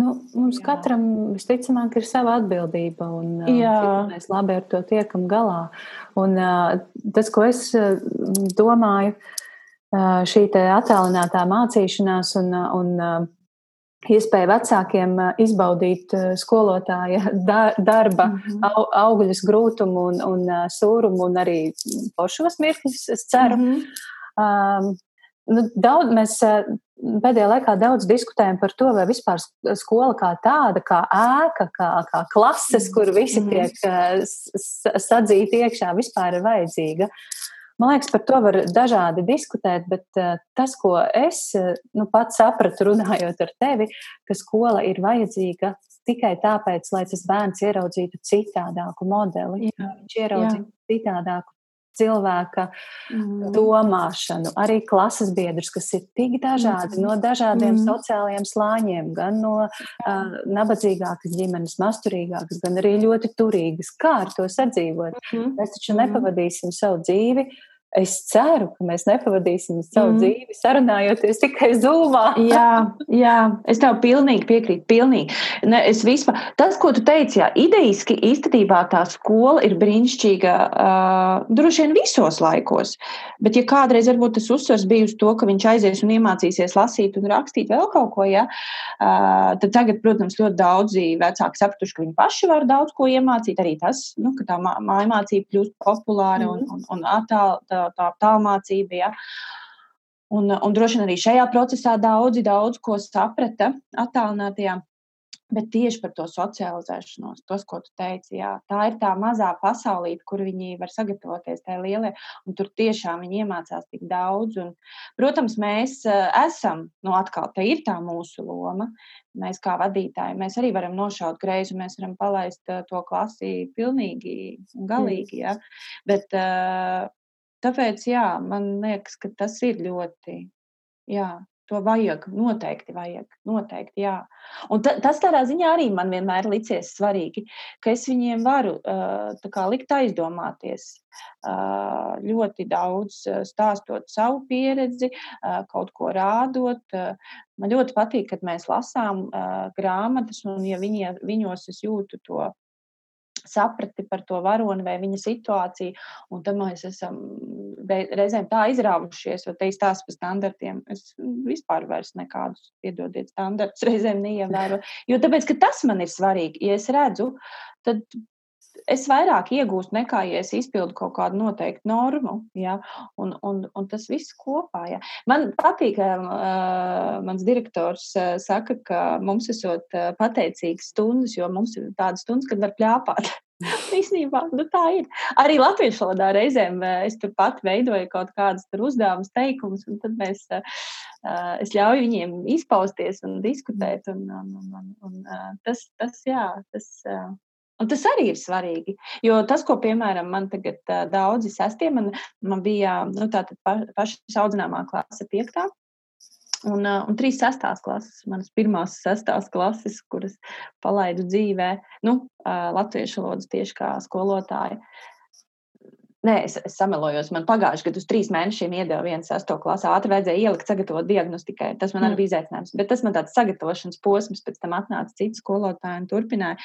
Nu, mums Jā. katram visticamāk ir sava atbildība, un mēs labi ar to tiekam galā. Un, tas, ko es domāju, šī attālinātā mācīšanās un, un iespēja vecākiem izbaudīt skolotāja *laughs* darba -hmm. augļus, grūtumu un, un sūrumu un arī pošos mirkļus, es ceru. Mm -hmm. um, nu, daudz, mēs pēdējā laikā daudz diskutējam par to, vai vispār skola kā tāda, kā ēka, kā, kā klases, kur visi mhm. tiek sadzīti iekšā, vispār ir vajadzīga. Uh, Man liekas, par to var dažādi diskutēt, bet uh, tas, ko es uh, nu, pats sapratu, runājot ar tevi, ka skola ir vajadzīga tikai tāpēc, lai tas bērns ieraudzītu citādāku modeli, jā, viņš ieraudzītu jā. citādāku cilvēka mm. domāšanu, arī klases biedrus, kas ir tik dažādi mm. no dažādiem mm. sociālajiem slāņiem, gan no uh, nabadzīgākas ģimenes, masturīgākas, gan arī ļoti turīgas. Kā ar to sadzīvot? Mm. Mēs taču mm. nepavadīsim savu dzīvi Es ceru, ka mēs nepavadīsim savu mm. dzīvi sarunājoties tikai zūmā. *laughs* jā, jā, es tev pilnīgi piekrītu. Pilnīgi. Ne, es vispār, tas, ko tu teici, jā, idejiski īstenībā tā skola ir brīnišķīga uh, droši vien visos laikos. Bet, ja kādreiz varbūt tas uzsvers bija uz to, ka viņš aizies un iemācīsies lasīt un rakstīt vēl kaut ko, ja, uh, tad tagad, protams, ļoti daudzi vecāki sapratuši, ka viņi paši var daudz ko iemācīt. Arī tas, nu, ka tā mājmācība kļūst populāra mm. un, un, un attālināta tā tālmācība. Ja. Un, un droši vien arī šajā procesā daudzi daudz ko saprata attālinātajā. Bet tieši par to socializēšanos, tos, ko tu teici, jā, tā ir tā mazā pasaulīte, kur viņi var sagatavoties tajā lielajā, un tur tiešām viņi iemācās tik daudz. Un, protams, mēs uh, esam, nu, atkal, tā ir tā mūsu loma. Mēs kā vadītāji, mēs arī varam nošaut greizi, mēs varam palaist uh, to klasi pilnīgi un galīgi, jā. Bet uh, Tāpēc, jā, man liekas, ka tas ir ļoti, jā, to vajag, noteikti vajag, noteikti, jā. Un ta, tas tādā ziņā arī man vienmēr licies svarīgi, ka es viņiem varu tā kā likt aizdomāties ļoti daudz, stāstot savu pieredzi, kaut ko rādot. Man ļoti patīk, kad mēs lasām grāmatas, un ja viņi, viņos es jūtu to saprati par to varoni vai viņa situāciju. Un tad mēs esam reizēm tā izrāvušies, vai te izstāst par standartiem. Es vispār vairs nekādus, piedodiet, standartus reizēm neievēroju. Jo tāpēc, ka tas man ir svarīgi. Ja es redzu, tad es vairāk iegūstu nekā, ja es izpildu kaut kādu noteiktu normu. Ja? Un, un, un tas viss kopā. Ja? Man patīk, ka uh, mans direktors uh, saka, ka mums esot uh, pateicīgas stundas, jo mums ir tādas stundas, kad var pļāpāt. *laughs* Īsnībā nu, tā ir. Arī latviešu valodā reizēm es turpat veidoju kaut kādas uzdevumus, teikumus, un tad mēs, es ļauju viņiem izpausties un diskutēt. Un, un, un, un, tas, tas, jā, tas, Un tas arī ir svarīgi. Jo tas, ko, piemēram, man tagad uh, daudzi sestie, man, man bija nu, pa, paša audzināmā klase, piektā. Un, uh, un trīs sestās klases, manas pirmās sestās klases, kuras palaidu dzīvē, nu, uh, latviešu valodas tieši kā skolotāja. Nē, es, es samelojos. Man pagājušajā gadā uz trīs mēnešiem iedeva vienu sesto klasi. Ātri vajadzēja ielikt, sagatavot diagnostikai. Tas man arī mm. bija izaicinājums. Bet tas man tāds sagatavošanas posms, pēc tam atnāca citi skolotāji un turpināja.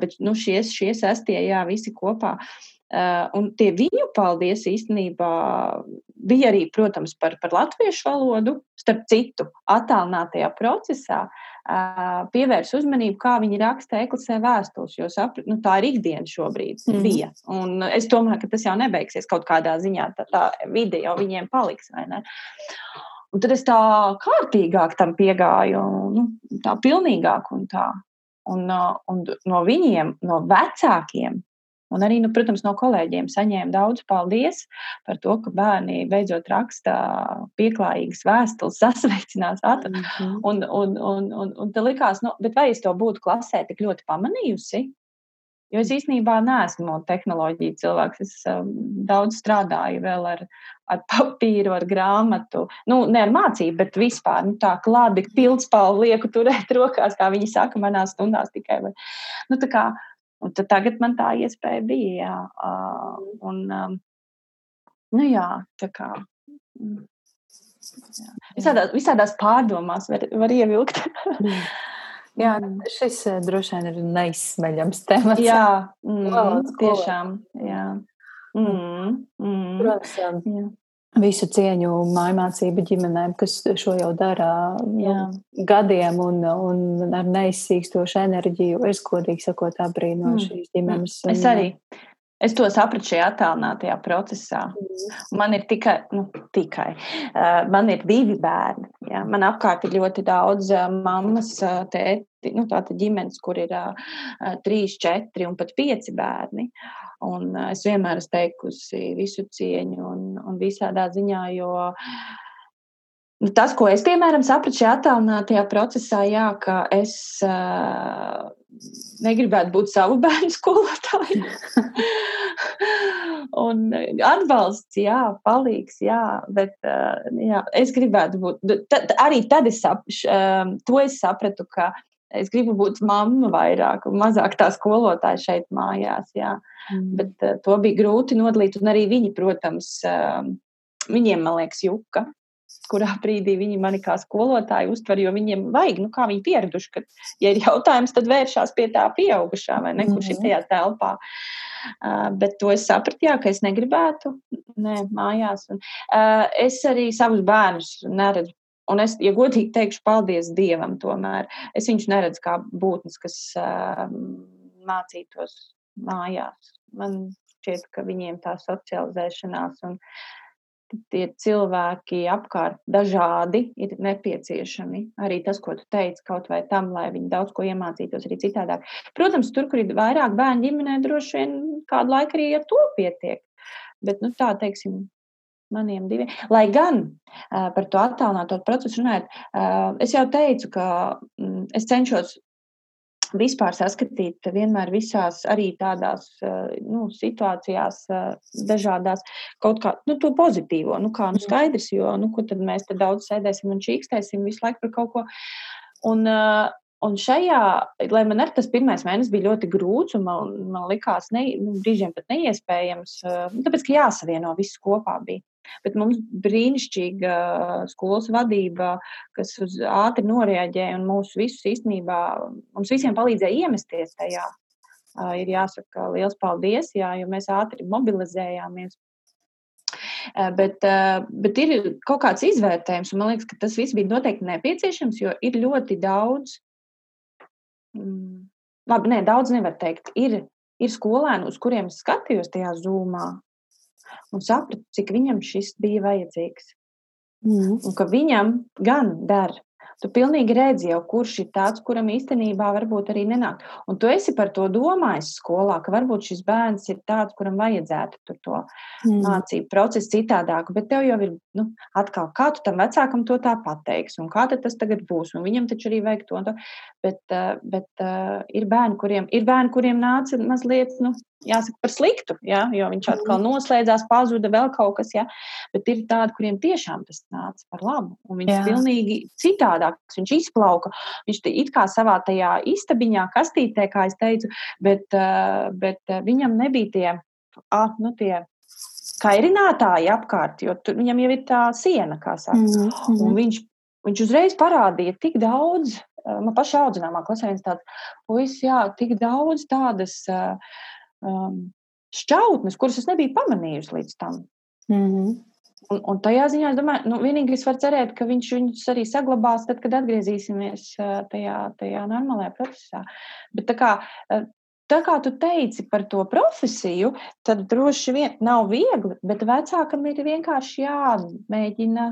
Bet nu, šie, šie sestie, jā, visi kopā. Uh, un tie viņu paldies īstenībā bija arī, protams, par, par latviešu valodu, starp citu, attālinātajā procesā. Uh, pievērs uzmanību, kā viņi raksta eklasē vēstules, jo saprat, nu, tā ir ikdiena šobrīd mm. bija. Un es domāju, ka tas jau nebeigsies kaut kādā ziņā, tā, tā vide jau viņiem paliks, vai ne? Un tad es tā kārtīgāk tam piegāju, nu, tā pilnīgāk un tā. Un, un no viņiem, no vecākiem, Un arī, nu, protams, no kolēģiem saņēmu daudz paldies par to, ka bērni beidzot raksta pieklājīgas vēstules, *laughs* sasveicinās. Mm -hmm. Un, un, un, un, un te likās, nu, bet vai es to būtu klasē tik ļoti pamanījusi? Jo es īstenībā neesmu tehnoloģija cilvēks. Es um, daudz strādāju vēl ar, ar papīru, ar grāmatu. Nu, ne ar mācību, bet vispār nu, tā klādi pildspalvu lieku turēt rokās, kā viņi saka, manās stundās tikai. Vai, nu, tā kā, Un tad tagad man tā iespēja bija. Jā. Un, nu jā, tā kā. Mm, jā. Visādās, visādās pārdomās var, var ievilkt. *laughs* jā, šis droši vien ir neizsmeļams temats. Jā, *laughs* mm, tiešām. Jā. Mm, mm, Protams, jā visu cieņu mājmācību ģimenēm, kas šo jau dara nu, gadiem un, un ar neizsīkstošu enerģiju. Es, godīgi sakot, abrīno mm. šīs ģimenes. Mm. Es arī. Es to sapratu šajā attālinātajā procesā. Mm. Man ir tikai, nu, tikai. Uh, man ir divi bērni. Ja? Man apkārt ir ļoti daudz uh, mammas, uh, tēti, nu, tāda ģimenes, kur ir uh, trīs, četri un pat pieci bērni. Uh, Un es vienmēr esmu teikusi visu cieņu un, un visādā ziņā, jo nu, tas, ko es, piemēram, sapratu šajā attālinātajā procesā, jā, ka es uh, negribētu būt savu *laughs* bērnu skolotāju. *laughs* un atbalsts, jā, palīgs, jā, bet uh, jā, es gribētu būt. Tad, arī tad es, sap, uh, to es sapratu, ka es gribu būt mamma vairāk mazāk tā skolotāja šeit mājās. Jā. Mm. Bet uh, to bija grūti nodalīt, un arī viņi, protams, uh, viņiem, man liekas, juka. Kurā brīdī viņi mani kā skolotāju uztver, jo viņiem vajag, nu, kā viņi pieraduši, ka, ja ir jautājums, tad vēršās pie tā pieaugušā vai ne, kurš ir tajā telpā. Uh, bet to es sapratu, jā, ka es negribētu, nē, mājās. Un, uh, es arī savus bērnus neredzu Un es, ja godīgi teikšu, paldies Dievam, tomēr es viņus neredzu kā būtnes, kas uh, mācītos mājās. Man šķiet, ka viņiem tā socializēšanās un tie cilvēki apkārt dažādi ir nepieciešami. Arī tas, ko tu teici, kaut vai tam, lai viņi daudz ko iemācītos arī citādāk. Protams, tur, kur ir vairāk bērnu ģimenē, droši vien kādu laiku arī ar to pietiek. Bet, nu, tā teiksim, maniem diviem. Lai gan uh, par to attālināto procesu runājot, uh, es jau teicu, ka mm, es cenšos vispār saskatīt vienmēr visās arī tādās nu, situācijās, dažādās kaut kā nu, to pozitīvo. Nu, kā nu, skaidrs, jo nu, tad mēs te daudz sēdēsim un čīkstēsim visu laiku par kaut ko. Un, un šajā, lai man arī tas pirmais mēnesis bija ļoti grūts, un man, man likās, ne, nu, brīžiem pat neiespējams, nu, tāpēc, ka jāsavieno viss kopā bija. Bet mums brīnišķīga skolas vadība, kas uz ātri noreaģēja un mūs visus īstenībā, mums visiem palīdzēja iemesties tajā. Ir jāsaka liels paldies, jā, jo mēs ātri mobilizējāmies. Bet, bet ir kaut kāds izvērtējums, un man liekas, ka tas viss bija noteikti nepieciešams, jo ir ļoti daudz, labi, nē, daudz nevar teikt, ir, ir skolēni, uz kuriem skatījos tajā zūmā, un sapratu, cik viņam šis bija vajadzīgs. Mm. Un ka viņam gan der Tu pilnīgi redzi jau, kurš ir tāds, kuram īstenībā varbūt arī nenāk. Un tu esi par to domājis skolā, ka varbūt šis bērns ir tāds, kuram vajadzētu to mm. mācību procesu citādāk. Bet tev jau ir, nu, atkal, kā tu tam vecākam to tā pateiksi, un kā tas tagad būs, un viņam taču arī vajag to to. Bet, uh, bet uh, ir bērni, kuriem, ir bērni, kuriem nāca mazliet, nu, jāsaka, par sliktu, ja? jo viņš atkal mm. noslēdzās, pazuda vēl kaut kas, ja? bet ir tādi, kuriem tiešām tas nāca par labu. Un viņš ir pilnīgi citādi savādāks. Viņš izplauka, viņš it kā savā tajā istabiņā, kastītē, kā es teicu, bet, eh, bet eh, viņam nebija tie, ah, nu, tie kairinātāji apkārt, jo tur viņam jau ir tā siena, kā saka. Mm -hmm. Un viņš, viņš uzreiz parādīja tik daudz, man pašā audzināmā klasē viens tāds puisis, jā, tik daudz tādas um, šķautnes, kuras es nebiju pamanījusi līdz tam. Mm -hmm. Un, un tajā ziņā es domāju, nu, vienīgais var cerēt, ka viņš viņus arī saglabās, tad, kad atgriezīsimies tajā, tajā normālajā procesā. Bet kā, tā kā tu teici par to profesiju, tad droši vien nav viegli, bet vecākam ir vienkārši jāmēģina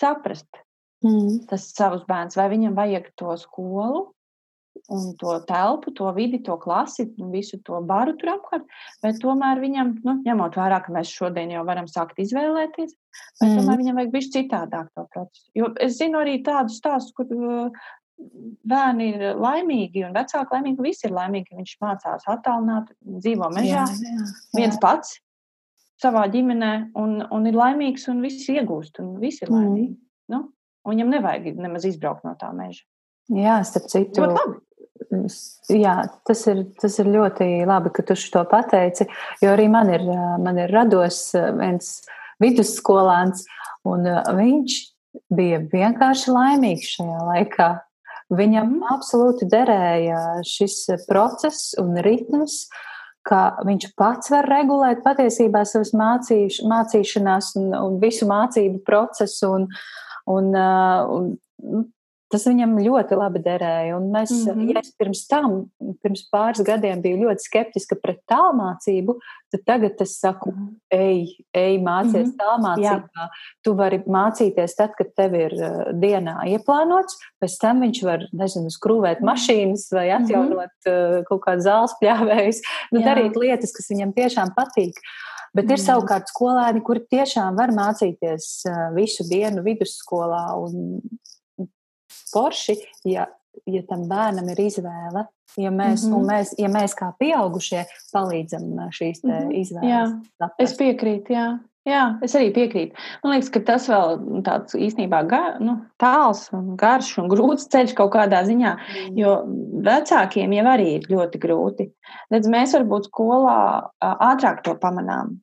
saprast mm. tas savus bērns, vai viņam vajag to skolu, un to telpu, to vidi, to klasi, visu to baru tur apkārt. Bet tomēr viņam, nu, ņemot vērā, ka mēs šodien jau varam sākt izvēlēties, bet mm. tomēr viņam vajag bišķi citādāk to procesu. Jo es zinu arī tādus stāstus, kur bērni ir laimīgi un vecāki laimīgi, visi ir laimīgi. Viņš mācās attālināt, dzīvo mežā, jā, jā, jā. viens pats savā ģimenē un, un ir laimīgs un viss iegūst un visi ir laimīgi. Mm. Nu? Un viņam nevajag nemaz izbraukt no tā meža. Jā, starp citu, Jā, tas ir, tas ir ļoti labi, ka tu to pateici. Jo arī man ir, man ir rados viens vidusskolāns, un viņš bija vienkārši laimīgs šajā laikā. Viņam mm. absolūti derēja šis process un ritms, ka viņš pats var regulēt patiesībā savas mācīš, mācīšanās un, un visu mācību procesu. Un, un, un, Tas viņam ļoti labi derēja. Un mēs, mm -hmm. ja es pirms tam, pirms pāris gadiem biju ļoti skeptiska pret tālmācību, tad tagad es saku, mhm. ej, ej mācies mm -hmm. tālmācībā. Jā. Tu vari mācīties tad, kad tev ir uh, dienā ieplānots, pēc tam viņš var, nezinu, skrūvēt mhm. mašīnas vai mhm. atjaunot mm -hmm. uh, kaut kādu zāles pļāvējus, nu, darīt lietas, kas viņam tiešām patīk. Bet mm. ir savukārt skolēni, kuri tiešām var mācīties uh, visu dienu vidusskolā un forši, ja, ja tam bērnam ir izvēle. Ja mēs, mm -hmm. mēs, ja mēs kā pieaugušie palīdzam šīs mm -hmm. izvēles. Jā, saprast. es piekrītu. Jā. Jā, es arī piekrītu. Man liekas, ka tas vēl tāds īstenībā gar, nu, tāls un garš un grūts ceļš kaut kādā ziņā, mm. jo vecākiem jau arī ir ļoti grūti. Redz, mēs varbūt skolā ātrāk to pamanām,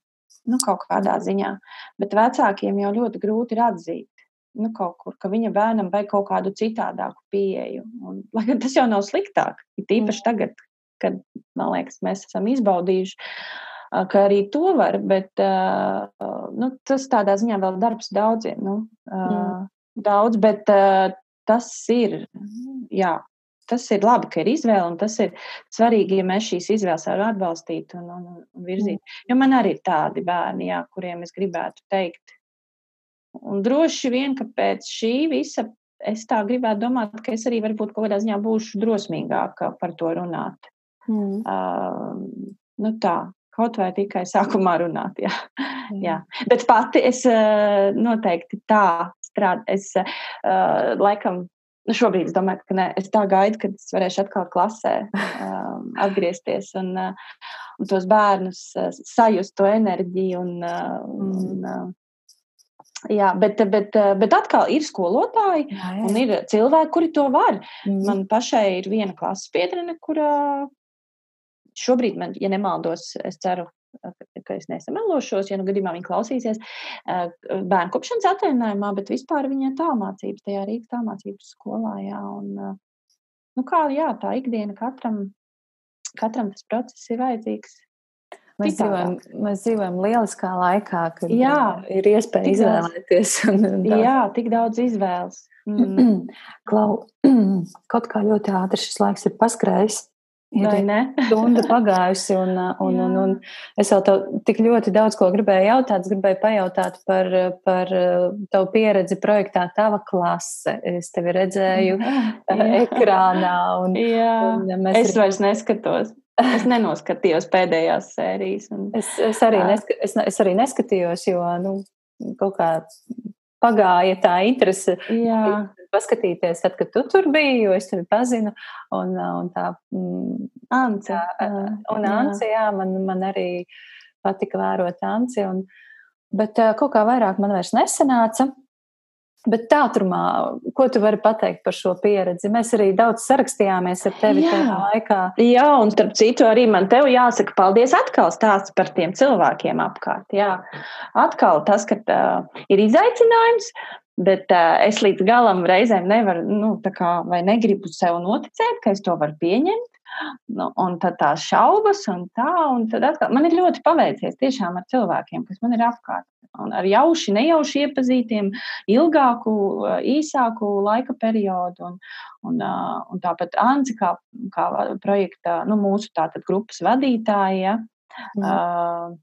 nu, kaut kādā ziņā, bet vecākiem jau ļoti grūti ir atzīt nu, kaut kur, ka viņa bērnam vajag kaut kādu citādāku pieeju. Un, lai gan tas jau nav sliktāk, ir tīpaši mm. tagad, kad, man liekas, mēs esam izbaudījuši, ka arī to var, bet nu, tas tādā ziņā vēl darbs daudziem. Nu, mm. Daudz, bet tas ir, jā, tas ir labi, ka ir izvēle, un tas ir svarīgi, ja mēs šīs izvēles varam atbalstīt un, un, un virzīt. Mm. Jo man arī ir tādi bērni, jā, kuriem es gribētu teikt, Un droši vien, ka pēc šī visa es tā gribētu domāt, ka es arī varbūt kaut kādā ziņā būšu drosmīgāka par to runāt. Mm. Uh, nu tā, kaut vai tikai sākumā runāt. Jā. Mm. jā. Bet pati es uh, noteikti tā strādāju. Es uh, laikam. Nu šobrīd domāju, ka ne, es tā gaidu, kad es varēšu atkal klasē um, *laughs* atgriezties un, uh, un tos bērnus uh, sajust to enerģiju un, uh, un uh, Jā, bet, bet, bet atkal ir skolotāji jā, jā. un ir cilvēki, kuri to var. Mm. Man pašai ir viena klases biedrene, kurā šobrīd, man, ja nemaldos, es ceru, ka es nesamelošos, ja nu gadījumā viņa klausīsies bērnu kopšanas atvaļinājumā, bet vispār viņa tālmācības, tajā Rīgas tālmācības skolā. Jā, un, nu kā, jā, tā ikdiena katram, katram tas process ir vajadzīgs. Mēs dzīvojam, mēs dzīvojam lieliskā laikā, kad jā, ir iespēja izvēlēties. Un, un jā, tik daudz izvēles. Mm. *clears throat* Klau, *clears throat* kaut kā ļoti ātri šis laiks ir paskrējis. Ir *laughs* stunda pagājusi, un, *laughs* un, un, un es vēl tev tik ļoti daudz ko gribēju jautāt. Es gribēju pajautāt par, par tavu pieredzi projektā Tava klase. Es tevi redzēju *laughs* jā, jā. ekrānā. Un, jā, un es ir... vairs neskatos. Es nenoskatījos pēdējās sērijas. Un... Es, es, arī neska, es, es arī neskatījos, jo nu, kaut kā pagāja tā interese. Jā. Paskatīties, tad, kad tu tur biji, jo es tevi pazinu. Un, un tā, mm, Ance. Tā, un jā, jā man, man arī patika vērot Anci. Un, bet kaut kā vairāk man vairs nesanāca. Bet tātrumā, ko tu vari pateikt par šo pieredzi? Mēs arī daudz sarakstījāmies ar tevi Jā. tajā laikā. Jā, un starp citu arī man tev jāsaka paldies atkal stāsts par tiem cilvēkiem apkārt. Jā, atkal tas, ka uh, ir izaicinājums, bet uh, es līdz galam reizēm nevaru, nu, tā kā vai negribu sev noticēt, ka es to varu pieņemt. Nu, un tad tās šaubas, un tā, un tad atkal man ir ļoti paveicies tiešām ar cilvēkiem, kas man ir apkārt. Un ar jauši, nejauši iepazītiem, ilgāku, īsāku laika periodu. Un, un, un tāpat Anci, kā, kā projekta, nu, mūsu tātad grupas vadītāja, mm.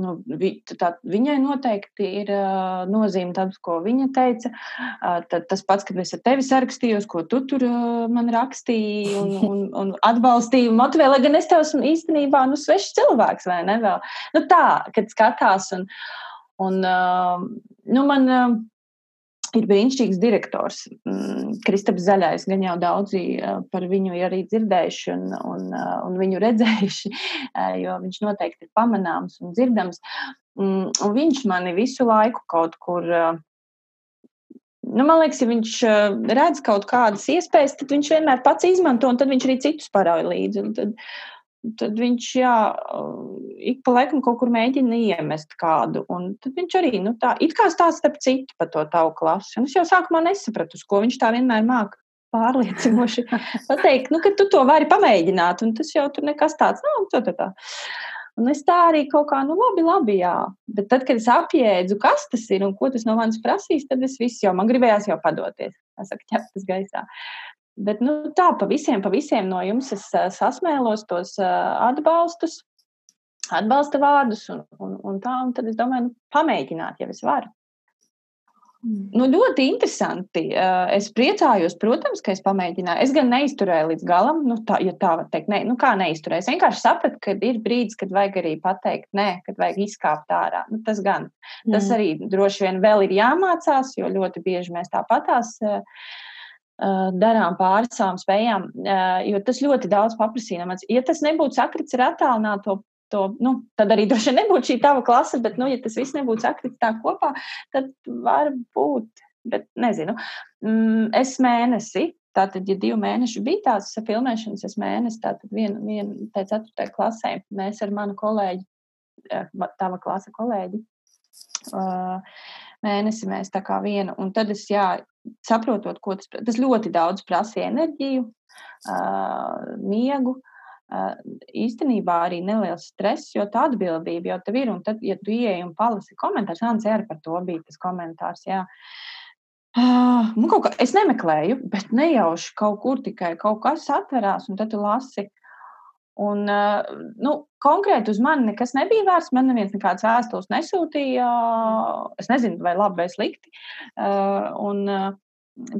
Nu, vi, tā, viņai noteikti ir uh, nozīme tas, ko viņa teica. Uh, tad, tas pats, kad es ar tevi sarakstījos, ko tu tur uh, man rakstīji un, *laughs* un, un atbalstīji motivēji, lai gan es tev esmu īstenībā nu, svešs cilvēks vai ne vēl. Nu, tā, kad skatās un, un uh, nu, man. Uh, ir brīnišķīgs direktors. Mm, Kristaps Zaļais, gan jau daudzi par viņu ir arī dzirdējuši un, un, un viņu *laughs* redzējuši, jo viņš noteikti ir pamanāms un dzirdams. Mm, un viņš mani visu laiku kaut kur. Nu, man liekas, ja viņš redz kaut kādas iespējas, tad viņš vienmēr pats izmanto, un tad viņš arī citus parauj līdzi. Tad, tad viņš jā, ik pa laikam kaut kur mēģina iemest kādu. Un tad viņš arī nu, tā, it kā stāsta starp citu par to tavu klasi. Un es jau sākumā nesapratu, uz ko viņš tā vienmēr māca pārliecinoši *laughs* pateikt, nu, ka tu to vari pamēģināt, un tas jau tur nekas tāds nav. Nu, tā, tā, tā. Un es tā arī kaut kā, nu, labi, labi, jā. Bet tad, kad es apjēdzu, kas tas ir un ko tas no manis prasīs, tad es visu jau man gribējās jau padoties. Es saku, ķeptas gaisā. Bet nu, tā, pa visiem, pa visiem no jums es sasmēlos tos atbalstus, atbalsta vārdus un, un, un tā. Un tad es domāju, nu, pamēģināt, ja es varu. Nu, ļoti interesanti. Es priecājos, protams, ka es pamēģināju. Es gan neizturēju līdz galam, nu, tā, ja tā var teikt. Ne, nu, kā neizturēju? Es vienkārši sapratu, ka ir brīdis, kad vajag arī pateikt, nē, kad vajag izkāpt ārā. Nu, tas gan. Mm. Tas arī droši vien vēl ir jāmācās, jo ļoti bieži mēs tāpatās. Uh, darām pāri savām spējām, jo tas ļoti daudz paprasīja. Ja tas nebūtu sakrits ar attālināto, to, nu, tad arī *laughs* droši vien nebūtu šī tava klase, bet, nu, ja tas viss nebūtu sakrits tā kopā, tad var būt, bet nezinu. Mm, es mēnesi, tātad, ja divi mēneši bija tās filmēšanas, es mēnesi, tātad vienu, vienu pēc ceturtajai klasē, mēs ar manu kolēģi, tava klasa kolēģi, mēnesi mēs tā kā vienu, un tad es, jā, saprotot, ko tas, tas ļoti daudz prasīja enerģiju, uh, miegu. Uh, īstenībā arī neliels stress, jo tā atbildība jau tev ir. Un tad, ja tu ieej un palasi komentārus, Ants arī par to bija tas komentārs. Jā. Uh, nu, kā, es nemeklēju, bet nejauši kaut kur tikai kaut kas atverās, un tad tu lasi. Un, uh, nu, konkrēti uz mani nekas nebija vērsts. Man neviens nekādas vēstules nesūtīja. Es nezinu, vai labi vai slikti. Uh, un, uh,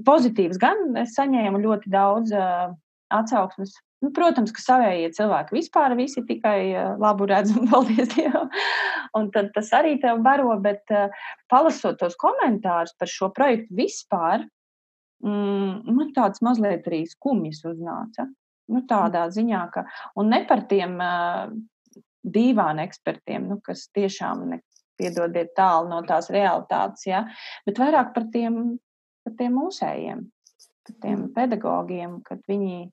pozitīvs gan es saņēmu ļoti daudz atsauksmes. Nu, protams, ka savējie cilvēki vispār visi tikai labu redz un *laughs* paldies Dievam. Un tad tas arī tev baro, bet palasot tos komentārus par šo projektu vispār, mm, man tāds mazliet arī skumjas uznāca. Nu, tādā ziņā, ka, un ne par tiem uh, dīvānu ekspertiem, nu, kas tiešām ne, piedodiet tālu no tās realitātes, ja, bet vairāk par tiem par tiem mūsējiem, par tiem pedagogiem, kad viņi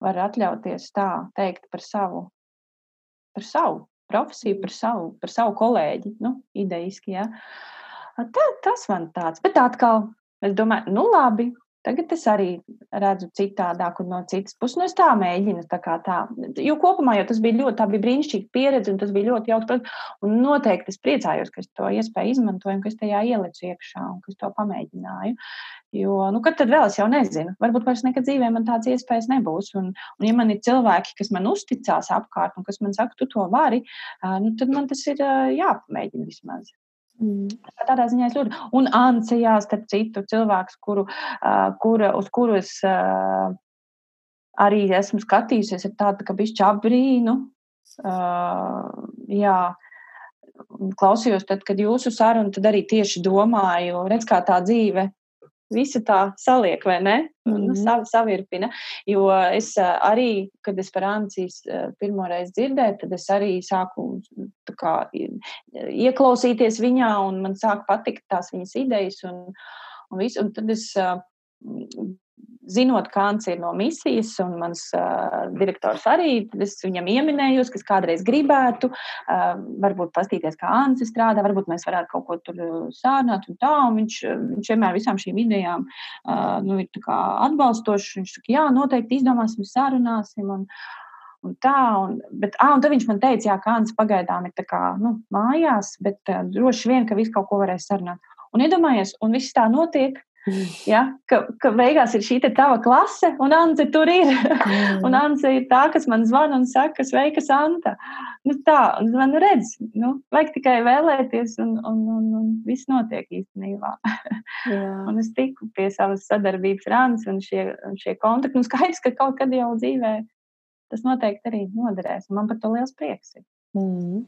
var atļauties tā teikt par savu, par savu profesiju, par savu, par savu kolēģi, nu, idejiski, ja. Tā, tas man tāds, bet atkal, es domāju, nu labi, Tagad es arī redzu citādāk un no citas puses. Nu, es tā mēģinu. Tā tā. Jo kopumā jau tas bija ļoti, bija brīnišķīga pieredze un tas bija ļoti jauks. Un noteikti es priecājos, ka es to iespēju izmantoju ka es tajā ielicu iekšā un ka es to pamēģināju. Jo, nu, kad tad vēl es jau nezinu, varbūt vairs nekad dzīvē man tādas iespējas nebūs. Un, un ja man ir cilvēki, kas man uzticās apkārt un kas man saka, tu to vari, nu, tad man tas ir jāpamēģina vismaz. Mm. Tādā ziņā es ļoti. Un Anse, jā, starp citu, cilvēks, kuru, uh, kura, uz kuru es uh, arī esmu skatījusies, ir tāda, ka bišķi apbrīnu. Uh, jā, klausījos, tad, kad jūsu saruna, tad arī tieši domāju, redz, kā tā dzīve visu tā saliek, vai ne? Mm -hmm. nu, mhm. sav, savirpina. Jo es arī, kad es par Ancijas pirmo reizi dzirdēju, tad es arī sāku kā, ieklausīties viņā, un man sāk patikt tās viņas idejas. Un, un, visu, un tad es zinot, Ants ir no misijas, un mans uh, direktors arī, es viņam ieminējos, ka es kādreiz gribētu, uh, varbūt pastīties, kā Ants strādā, varbūt mēs varētu kaut ko tur sārnāt un tā, un viņš, viņš vienmēr visām šīm idejām uh, nu, ir atbalstošs, viņš saka, jā, noteikti izdomāsim, sarunāsim, un, un tā, un, bet, ah, un tad viņš man teica, jā, ka Ants pagaidām ir kā, nu, mājās, bet uh, droši vien, ka visu kaut ko varēs sarunāt. Un iedomājies, un viss tā notiek, Ja, ka, ka beigās ir šī tava klase, un Anta tur ir. Mm. un Anta ir tā, kas man zvana un saka, sveika, Santa. Nu, tā, un man redz, nu, vajag tikai vēlēties, un, un, un, un viss notiek īstenībā. *laughs* un es tiku pie savas sadarbības rāns un šie, un šie kontakti. Un skaidrs, ka kaut kad jau dzīvē tas noteikti arī noderēs. Man par to liels prieks ir. Mm.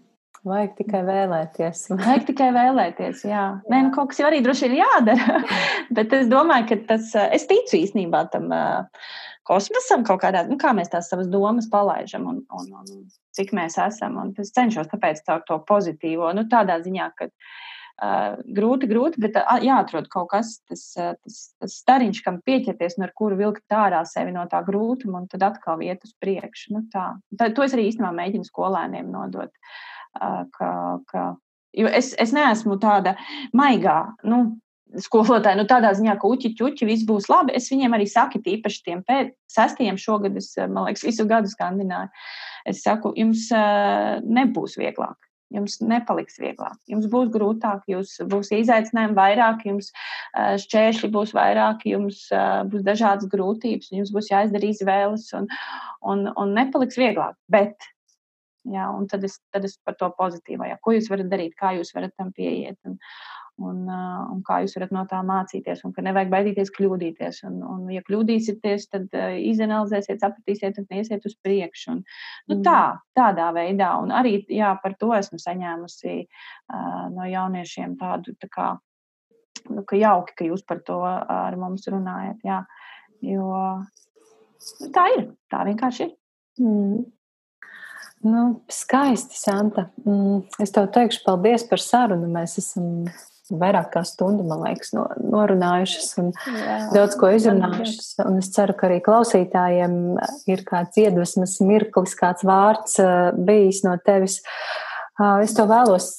Vajag tikai vēlēties. Vajag tikai vēlēties, jā. jā. Nē, nu, kaut kas jau arī droši ir jādara. *laughs* Bet es domāju, ka tas, es ticu īstenībā tam uh, kosmosam kaut kādā, nu, kā mēs tās savas domas palaižam un, un, un cik mēs esam. Un es cenšos tāpēc caur to pozitīvo, nu, tādā ziņā, ka uh, grūti, grūti, bet uh, jāatrod kaut kas, tas, uh, tas, tas stariņš, kam pieķerties un ar kuru vilkt ārā sevi no tā grūtuma un tad atkal iet uz priekšu. Nu, tā. tā. To es arī īstenībā mēģinu skolēniem nodot. Uh, ka, ka jo es, es neesmu tāda maigā. Nu, skolotāji, nu, tādā ziņā, ka uķi, ķuķi, viss būs labi. Es viņiem arī saku, īpaši tiem pēc sestajiem šogad, es, man liekas, visu gadu skandināju. Es saku, jums nebūs vieglāk. Jums nepaliks vieglāk, jums būs grūtāk, jums būs izaicinājumi vairāk, jums šķēršļi būs vairāk, jums būs dažādas grūtības, jums būs jāizdara izvēles un, un, un nepaliks vieglāk. Bet Jā, un tad es, tad es par to pozitīvo, jā, ko jūs varat darīt, kā jūs varat tam pieiet, un, un, un kā jūs varat no tā mācīties, un ka nevajag baidīties kļūdīties. Un, un ja kļūdīsieties, tad izanalizēsiet, sapratīsiet un iesiet uz priekšu. Un, nu, tā, mm. tādā veidā, un arī jā, par to esmu saņēmusi uh, no jauniešiem tādu, tā kā, nu, ka jauki, ka jūs par to ar mums runājat, jā, jo nu, tā ir, tā vienkārši ir. Mm. Nu, skaisti, Santa. Mm, es tev teikšu paldies par sarunu. Mēs esam vairāk kā stundu, man liekas, no, norunājušas un Jā, daudz ko izrunājušas. Un es ceru, ka arī klausītājiem ir kāds iedvesmas mirklis, kāds vārds uh, bijis no tevis. Uh, es tev vēlos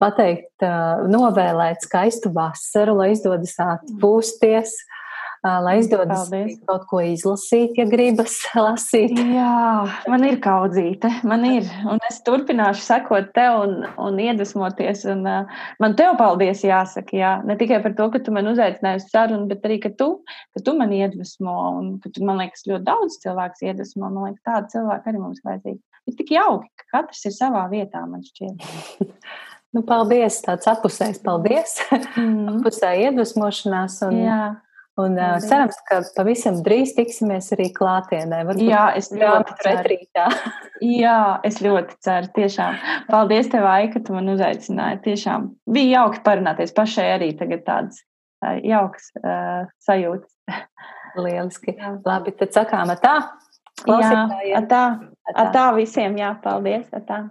pateikt, uh, novēlēt skaistu vasaru, lai izdodas atpūsties. Mm lai izdodas Paldies. kaut ko izlasīt, ja gribas *laughs* lasīt. Jā, man ir kaudzīte, man ir. Un es turpināšu sekot tev un, un iedvesmoties. Un, uh, man tev paldies jāsaka, jā. Ne tikai par to, ka tu man uzaicināji uz sarunu, bet arī, ka tu, ka tu man iedvesmo un ka tu, man liekas, ļoti daudz cilvēks iedvesmo. Man liekas, tāda cilvēka arī mums vajadzīga. Ir tik jauki, ka katrs ir savā vietā, man šķiet. *laughs* nu, paldies, tāds apusējs paldies. Mm. Apusēja iedvesmošanās. Un... Jā. Un uh, cerams, ka pavisam drīz tiksimies arī klātienē. Varbūt Jā, es ļoti ceru. *laughs* Jā, es ļoti ceru. Tiešām. Paldies tev, Ai, ka tu man uzaicināji. Tiešām bija jauki parunāties. Pašai arī tagad tādas uh, jaukas uh, sajūtas. *laughs* Lieliski. Jā. Labi, tad sakām tā. Jā, tā. Tā visiem. Jā, paldies. Tā.